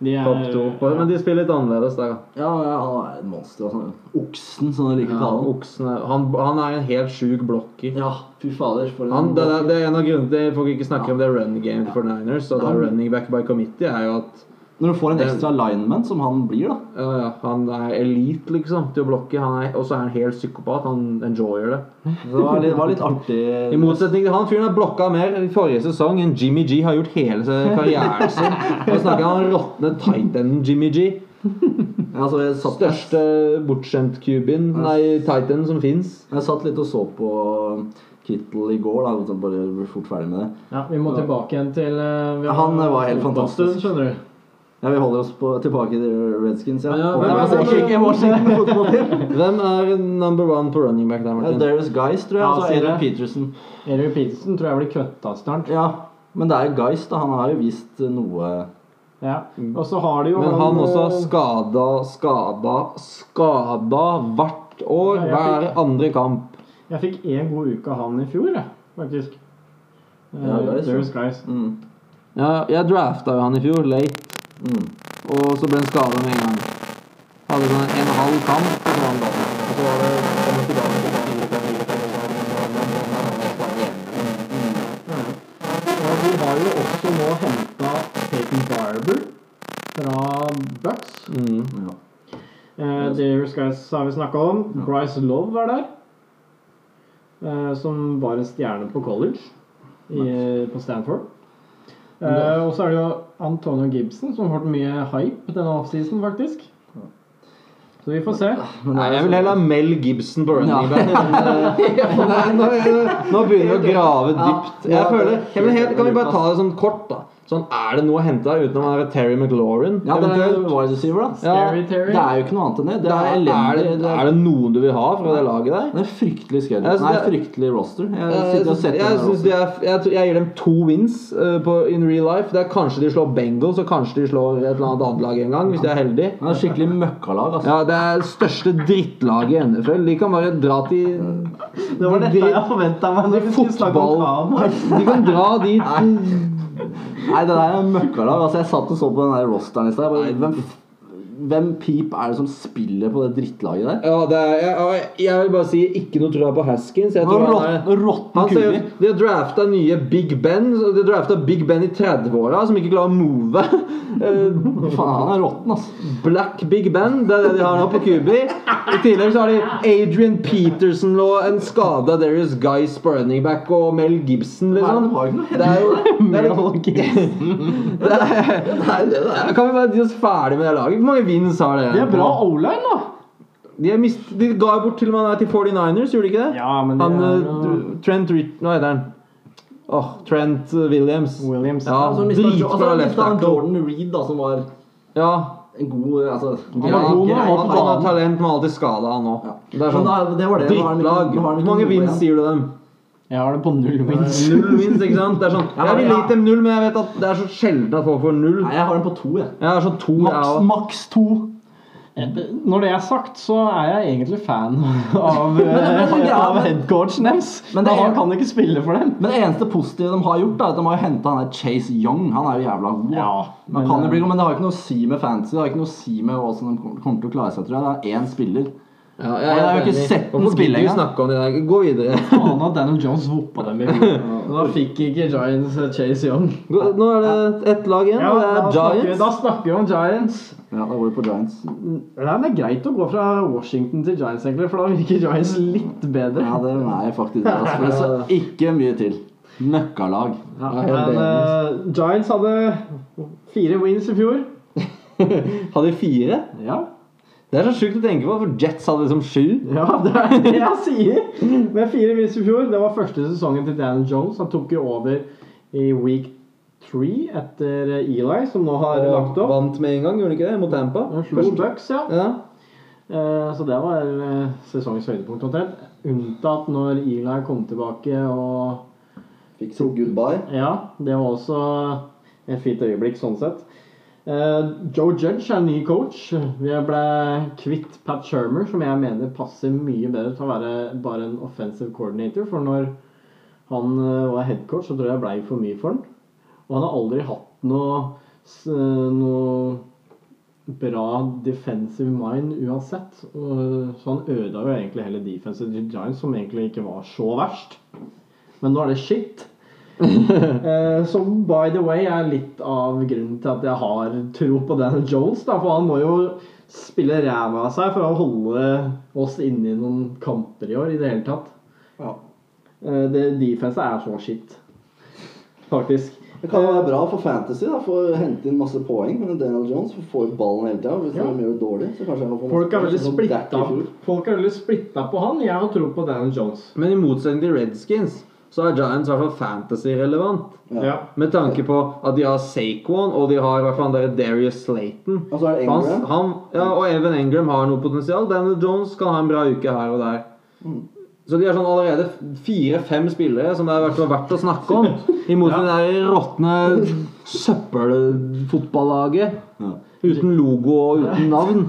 De er, topp to. Ja. Men de spiller litt annerledes der. Ja, ja, han er et monster. Sånn. Oksen, som de liker å Ja, kalle han. oksen er, han, han er en helt sjuk blokker. Ja, fy fader. For Han, det, det er en av grunnene til folk ikke snakker om det run game for Niners. Og det er running back by committee er jo at Når du får en ekstra lineman, som han blir, da. ja, ja, han er elite liksom til å blokke. Er- Og så er han helt psykopat. Han enjoyer det. Det var litt, var litt artig. I motsetning til han fyren har blokka mer i forrige sesong enn Jimmy G har gjort hele karrieren sin. Nå snakker han om råtne Titanen Jimmy G. Ja, altså, satt, Største bortskjemt-cubien, nei, tighten som fins. jeg satt litt og så på Kittle i går, da. Bare fort ferdig med det. Ja, Vi må tilbake igjen til eh, Han var helt fantastisk. fantastisk. skjønner du. Ja, Vi holder oss på, tilbake til Redskins, ja. Ja, hvem er- fotball til. Hvem er number one på running back der, Martin? Darius Guys, tror jeg. Ja, Og så sier Adrian. Peterson. Eric Peterson tror jeg blir kvøtta snart. Ja, men det er jo Guys, da. Han har jo vist noe Ja. Og så har de jo Men han også har skada, skada, skada hvert år. Ja, Hver fikk- andre kamp. Jeg fikk én god uke av han i fjor, jeg, faktisk. Eh, Ja, ja. Darius Guys. mm. Ja, jeg drafta jo han i fjor, late. Mm. Og så ble han skada med en gang. Hadde en halv kamp, og så var han. Og så var det kom tilbake til var de har jo også nå henta Peyton Barber fra Bucks. Mm. Ja. Uh, Darius Guys har vi snakka om. Bryce Love er der. Uh, som var en stjerne på college i, på Stanford. Eh, og så er det jo Antonio Gibson, som har fått mye hype denne offseason, faktisk. Så vi får se. Men Nei, jeg vil heller ha Mel Gibson på running Ja. back. Nei, nå, nå begynner vi å grave dypt. Jeg føler, jeg vil helt, Kan vi bare ta det sånn kort, da? Sånn, Er det noe å hente utenom han Terry McLaurin? Ja, det er wide receiver, da. Ja, Terry. Det er jo ikke noe annet enn det. Det er er, er, det, Det er det noen du vil ha fra det laget der? det er fryktelig Jeg Nei, det- fryktelig roster. Jeg de gir dem to wins uh, på, in real life. Det er Kanskje de slår Bengals, og kanskje de slår et eller annet annet lag en gang, hvis de er heldige. Det er skikkelig møkkalag, altså. Ja, Det er det største drittlaget i NFL. De kan bare dra til Det var dette jeg forventa meg om fotball. De kan dra dit Nei, det der er møkkalag. Altså, jeg satt og så på den der rosteren i stad. Hvem, hvem pip er det som spiller på det drittlaget der? Ja, det er, jeg, jeg vil bare si ikke noe trua på Haskins. Jeg tror han er rotten kubi. De har drafta nye Big Ben. De har drafta Big Ben i 30-åra, som ikke klarer å move. Eh, Faen, han er råtten, altså. Black Big Ben, det er det de har nå på Kubi. I tillegg så har de Adrian Peterson og en skada Darius Guys på running back og Mel Gibson, liksom. det er jo Det er det er, det er. Kan vi bare gjøre oss ferdig med det laget? Hvor mange wins har det? De er bra O-line, da. De, er mist, de ga jo bort til og med til 49ers, gjorde de ikke det? Ja, men de Han er ja. Trent Rich... Hva heter han? Oh, Trent eh, Williams. Williams. Ja, Altså, dritbra altså, left han tackle. Jordan Reed, da, som var Ja, en god altså, ja, var god greit. han han har talent, men alltid skada, han òg. Ja. Sånn det det. Drittlag. Hvor mange wins sier du dem? Jeg har det på null wins. Null wins, ikke sant? Det er sånn, jeg vil ja. gitt dem null, men jeg vet at det er så sjelden at folk får null. Nei, jeg har den på to, jeg. Jeg har sånn to, Maks, maks to. Eh, Når det er sagt, så er jeg egentlig fan av, men- eh, av headcoachen deres. Men Men det er- han kan ikke spille for dem. Men det eneste positive de har gjort, da, er at de har henta Chase Young. Han er jo jævla god. da. Ja, men, men, kan jo eh, bli, god, men det har ikke noe å si med fantasy. Det har ikke noe å si med hvordan de kommer kommer til å klare seg, tror jeg. Det er én spiller. Ja, jeg har jo ikke sett den spille engang? Gå videre. Faen at Daniel Jones voppa dem i hodet. Da fikk ikke Giants eh, Chase Young. Nå er det ett lag igjen, Ja, og da, det er snakker vi, Snakker, da snakker vi om Giants. Ja, da går vi på Giants. Ja, det er greit å gå fra Washington til Giants, egentlig, for da virker Giants litt bedre. Ja, det er faktisk det. Altså. Det så ikke mye til. Møkkalag. Ja, men uh, Giants hadde fire wins i fjor. Hadde fire? Ja, Det er så sjukt å tenke på, for Jets hadde liksom sju. ja det er det jeg sier. Med fire miss i fjor. Det var første sesongen til Daniel Jones. Han tok jo over i week three etter Eli, som nå har lagt opp. vant med en gang, gjorde han ikke det? Mot Tampa. Slo Bucks, ja. Ja. Eh, Så det var eh, sesongens høydepunkt omtrent. Unntatt når Eli kom tilbake og Fikk sitt goodbye. Ja, det var også et fint øyeblikk sånn sett. Eh, Joe Judge er ny coach. Vi ble kvitt Pat Shermer, som jeg mener passer mye bedre til å være bare en offensive coordinator. For når han eh, var headcoach, så tror jeg det blei for mye for han. Og han har aldri hatt noe, noe bra defensive mind uansett. Så han ødela jo egentlig hele defensive Giants, som egentlig ikke var så verst. Men nå er det shit. Eh, som by the way er litt av grunnen til at jeg har tro på Daniel Jones. Da, for han må jo spille ræva av seg for å holde oss inne i noen kamper i år i det hele tatt. Ja. Eh, det Defense er så shit. Faktisk. Det kan jo være bra for Fantasy. da, For å hente inn masse poeng. Men Daniel Jones får ballen hele tida. Hvis Ja. de gjør det dårlig, så kanskje han får Folk er veldig sånn splitta. Folk er veldig splitta på han. Jeg har tro på Daniel Jones. Men i motsetning til Redskins, så er Giants i hvert fall fantasy-relevant. Ja. Med tanke på at de har Saquon, og de har i hvert fall der Darius Slayton. Og så er det Han, Ingram. han, ja, og Evan Engram har noe potensial. Daniel Jones kan ha en bra uke her og der. Mm. Så de har sånn allerede fire-fem spillere som det er verdt å snakke om. Imot ja. det der råtne søppelfotballaget. Ja. Uten logo og uten navn.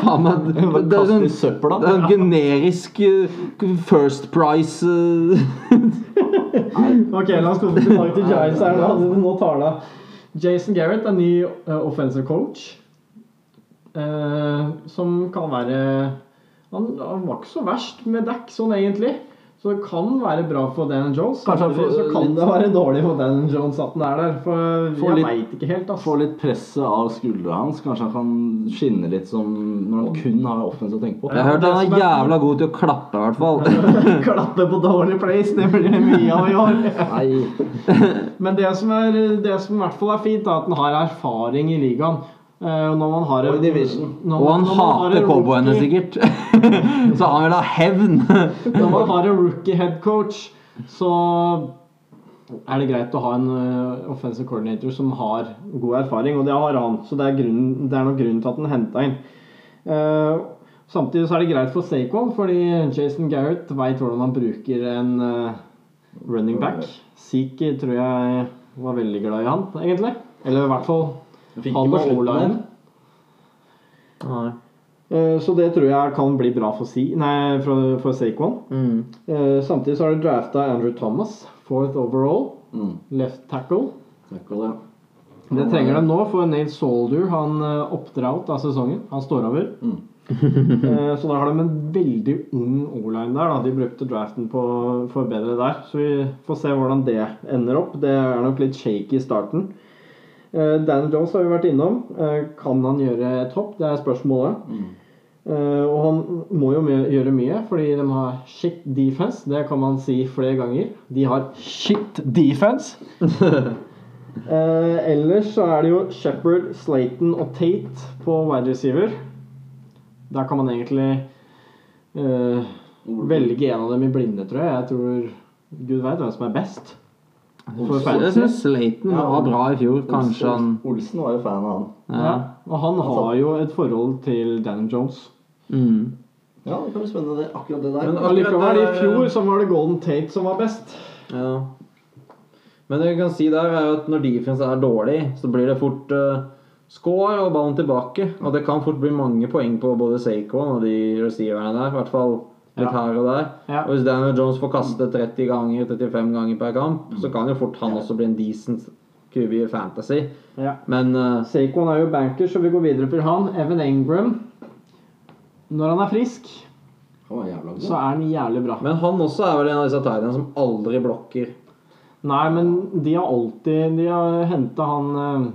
Faen meg, det, det er sånn det er en generisk eh, First Price eh, Ok, la oss komme tilbake til Giants her nå. Nå tar det. Jason Garrett er ny eh, offensive coach. eh, som kan være han, han var ikke så verst med dekk sånn egentlig. Så det kan være bra for Dan Jones. Kanskje han får så kan litt- det være dårlig for Dan Jones at han er der. For jeg litt- veit ikke helt, altså. Få litt presset av skuldra hans. Kanskje han kan skinne litt som når han kun har offensiv å tenke på. Jeg har hørt han er jævla god til å klappe, i hvert fall. Klappe på dårlig place, det blir det mye av i år. Nei. Men det som, er, det som i hvert fall er fint, er at han har erfaring i ligaen. Eh, og når man har Og i division. når Og han når hater en cowboyene sikkert. Så han vil ha hevn. Når man har en rookie head coach, så er det greit å ha en uh, offensive coordinator som har god erfaring, og det har han. Så det er, grunnen, det er nok grunnen til at han henta inn. Uh, samtidig så er det greit for Saquon, fordi Jason Garrett veit hvordan han bruker en uh, running back. Seek tror jeg var veldig glad i han, egentlig. Eller i hvert fall Fikk han ikke på og slutten O-line. Nei. Eh, Så det tror jeg kan bli bra for, si, nei, for, for Saquon. Mm. Eh, Samtidig så har de drafta Andrew Thomas, fourth overall, Mm. left tackle. tackle ja. det. Trenger de nå, for Nate Soldier han eh, opter out av sesongen. Han står over. Mm. Så da har de en veldig ung O-line der. da De brukte draften på å forbedre der. Så vi får se hvordan det ender opp. Det er nok litt shaky i starten. Dan Jones har vi vært innom. Kan han gjøre et hopp? Det er spørsmålet. Mm. Eh, og han må jo gjøre mye, fordi de har shit defense. Det kan man si flere ganger. De har shit defense. Eh, ellers så er det jo Shepherd, Slayton og Tate på wide receiver. Der kan man egentlig eh, velge en av dem i blinde, tror jeg. Jeg tror Gud veit hvem som er best. For Jeg syns Slaten Slayton var bra i fjor. Kanskje han Olsen var jo fan av han. Ja. ja. Og han har jo et forhold til Dan Jones. Mm. Ja, det kan bli spennende, det, akkurat det der. Men Og likevel, i fjor så var det Golden Tate som var best. Ja. Men det vi kan si der, er jo at når defense er dårlig, så blir det fort uh, score og ballen tilbake. Og det kan fort bli mange poeng på både Saquon og de receiverne der. I hvert fall litt Ja. her og der. Ja. Og hvis Daniel Jones får kaste 30 ganger, 35 ganger per kamp, så kan jo fort han også bli en decent QB i fantasy. Ja. Men uh, Saquon er jo banker, så vi går videre til han. Evan Engram. Når han er frisk, Han så er han jævlig bra. Men han også er vel en av disse tidene som aldri blokker. Nei, men de har alltid De har henta han eh,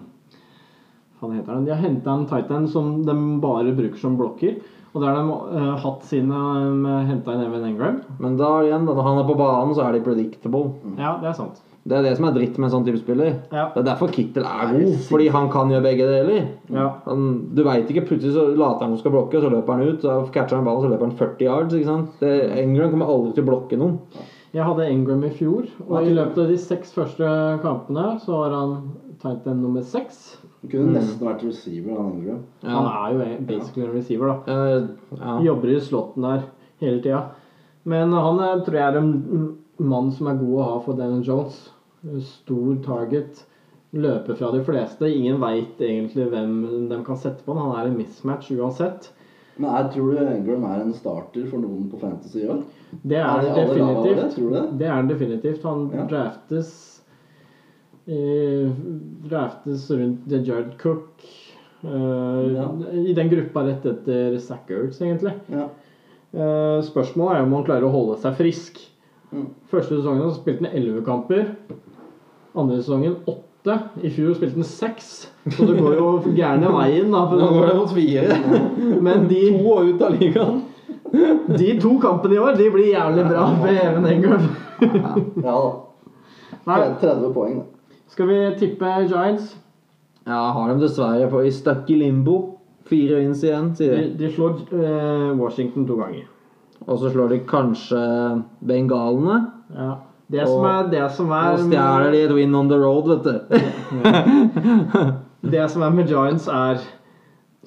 Hva heter han? De har henta en Titan som de bare bruker som blokker. Og det har de eh, hatt sine um, henta inn Evan Engram. Men da igjen, da, når han er på banen, så er de predictable. Ja, det er sant. Det er det som er dritt med en sånn type spiller. Ja. Det er derfor Kittel er god, fordi han kan gjøre begge deler. Ja. Han, du veit ikke, plutselig så later han som skal blokke, så løper han ut. Så catcher han ballen, så løper han 40 yards. ikke sant? Det, Engram kommer aldri til å blokke noen. Jeg hadde Engram i fjor, og i løpet av de seks første kampene så var han Titan nummer seks. Han kunne nesten vært receiver, han ja. Han er jo basically en receiver, da. Uh, ja. Jobber i slotten der hele tida. Men han er, tror jeg er en mm, mann som er god å ha for Daniel Jones. Stor target. Løper fra de fleste. Ingen veit egentlig hvem de kan sette på han. Han er en mismatch uansett. Men jeg tror du Engram er en starter for noen på Fantasy i år? Det er Er det definitivt. tror det? Det er definitivt. Han Ja. draftes Draftes rundt The Jared Cook. eh, Ja. I den gruppa rett etter Sackers, egentlig. Ja. Eh, spørsmålet er om han klarer å holde seg frisk. Mm. Første sesongen så spilte han elleve kamper. Andre sesongen åtte. I fjor spilte han seks. Så det går jo gærne veien. Da, Nå går det mot fire. men de, To ut av ligaen. de to kampene i år de blir jævlig bra for Even Engram. ja da. 30 poeng, da. Skal vi tippe Giants? Ja, har dem dessverre på i stuck i limbo. Fire wins igjen, sier De, de. slår uh, Washington to ganger. Og så slår de kanskje bengalene. Ja. Det som er, det som er Og stjeler de et win on the road, vet du. Det som er med Giants, er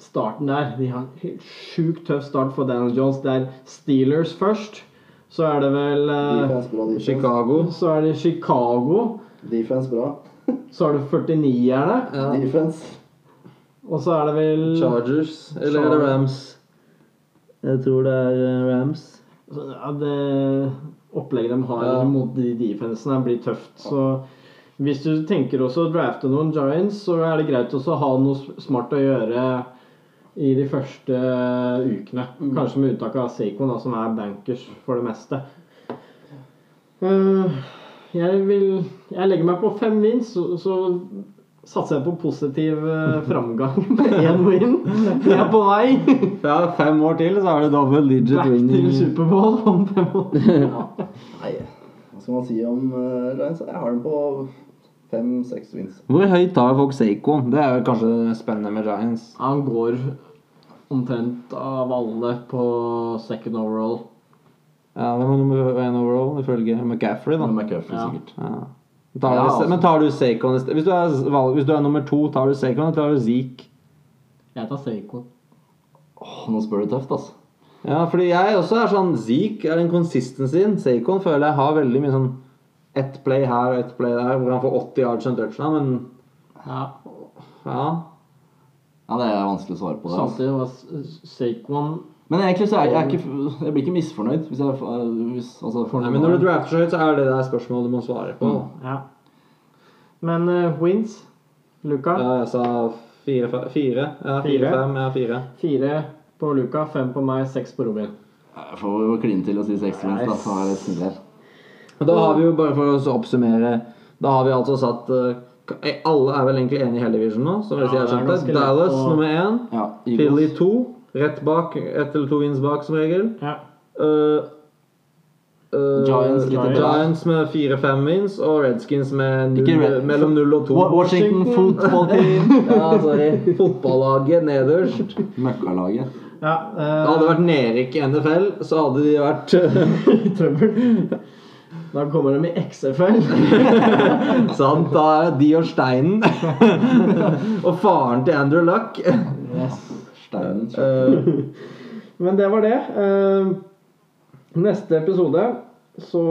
starten der. De har en helt sjukt tøff start for Daniel Jones. Det er Steelers først. Så er det vel uh, Defense bra, defense. Chicago. Så er det Chicago. Defense bra. Så har du 49erne. Ja. Defense. Og så er det vel Chargers. Eller er det Rams? Jeg tror det er eh, Rams. ja, Det opplegget de har Ja. mot de defensene, blir tøft. Så hvis du tenker også å drafte noen Giants, så er det greit også å ha noe smart å gjøre i de første ukene. Kanskje med unntak av Saquon, som er bankers for det meste. Eh, jeg vil Jeg legger meg på fem wins, så, så satser jeg på positiv uh, framgang med én win. Jeg er på vei Ja, fem år til, så er det double digit back til. Superbowl om fem år. Nei, hva skal man si om uh, Giants? Jeg har den på fem-seks wins. Hvor høyt tar folk Seiko? Det er jo kanskje det spennende med Giants. Han går omtrent av alle på second overall. Ja, Hvem var nummer én overall ifølge McCaffrey, da? McCaffrey, Ja. sikkert. Ja. Tar Ja, du, altså. Men tar du Saquon i sted? Hvis du er, hvis du er nummer to, tar du Saquon eller tar du Zeke? Jeg tar Saquon. Åh, nå spør du tøft, altså. Ja, fordi jeg også er sånn Zeke er den consistencyen. Saquon føler jeg har veldig mye sånn ett play her og ett play der, hvor han får 80 yards og en touchdown, men Ja, ja. Ja, det er vanskelig å svare på det. Altså. samtidig var Saquon Men egentlig så er jeg, jeg, er ikke, jeg blir ikke misfornøyd hvis jeg hvis, altså, Nei, men når du drafter så høyt, så er det der spørsmålet du må svare på. Ja. Men uh, wins Luka. Ja, jeg sa fire, fire. Ja, fire, Fire. fem. Ja, fire. Fire på Luka, fem på meg, seks på Robin. Jeg får jo kline til å si seks wins, da. Så er det snill da har vi jo, bare for å oppsummere Da har vi altså satt eh, Alle er vel egentlig enige i hele divisjonen nå, som Ja, det er skjønte. Dallas og... nummer én. Ja, Philly to. Rett bak. Ett eller to wins bak, som regel. Ja. Uh, uh, Giants Giants med fire-fem wins, og Redskins med null, Red- mellom null og to. Wa- Washington football team. Ja, sorry. Fotballaget nederst. Møkkalaget. ja Det hadde vært nedrykk i NFL, så hadde de vært i trøbbel. Da kommer de i XFL. Sant, da er det de og Steinen. og faren til Andrew Luck. Steinen. Uh, Men det var det. Eh, neste episode så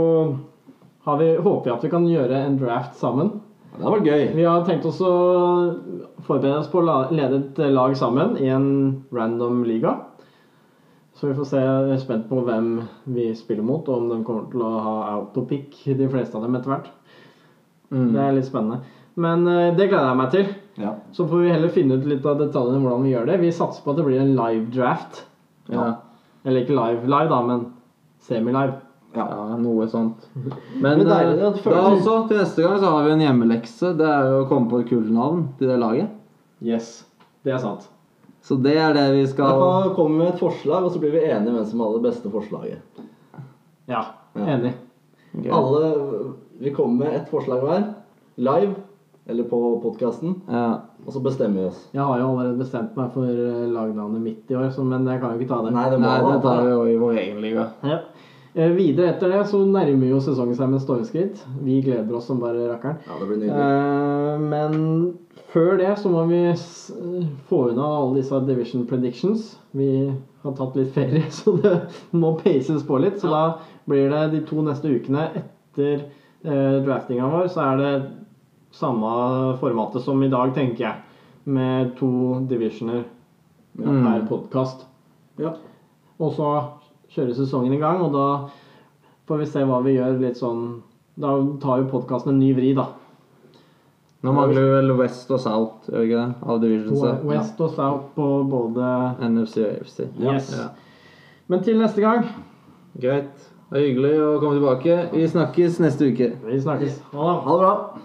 har vi, håper vi at vi kan gjøre en draft sammen. Det har vært gøy. Vi har tenkt oss å forberede oss på å lede et lag sammen i en random liga. Så vi får se. Jeg er spent på hvem vi spiller mot, og om de kommer til å ha autopic, de fleste av dem etter hvert. mm. Det er litt spennende. Men eh, det gleder jeg meg til. Ja. Så får vi heller finne ut litt av detaljene hvordan vi gjør det. Vi satser på at det blir en live draft. ja. Eller ikke live, live da, men semi-live. Ja. ja, noe sånt. Men, Men deilig, eh, det da også, til neste gang så har vi en hjemmelekse. Det er jo å komme på et kult navn til det laget. Yes, det er sant. Så det er det vi Da skal vi med et forslag, og så blir vi enige hvem som har det beste forslaget. Ja, Ja. enig. Okay. Alle Vi kommer med ett forslag hver. Live, eller på podkasten, Ja. og så bestemmer vi oss. Jeg har jo allerede bestemt meg for eh, lagnavnet mitt i år, så, men jeg kan jo ikke ta det. Nei, det Nei, det tar vi jo i vår egen liga. Ja. Eh, videre etter det så nærmer jo sesongen seg med stormskritt. Vi gleder oss som bare rakkeren. Ja, det blir nydelig. Eh, men før det så må vi få unna alle disse division predictions. Vi har tatt litt ferie, så det må paces på litt. Så da blir det de to neste ukene etter eh, draftinga vår, så er det samme formatet som i dag, tenker jeg. Med to divisioner Mm. per podkast. Ja. Og så kjører sesongen i gang, og da får vi se hva vi gjør litt sånn Da tar jo podkasten en ny vri, da. Nå mangler vi vel West og South, gjør ikke det? Av divisionsa. West og South på både NFC og AFC. Yes. Ja. Men til neste gang. Greit. Det er hyggelig å komme tilbake. Vi snakkes neste uke. Vi snakkes. Ha det. Ha det bra.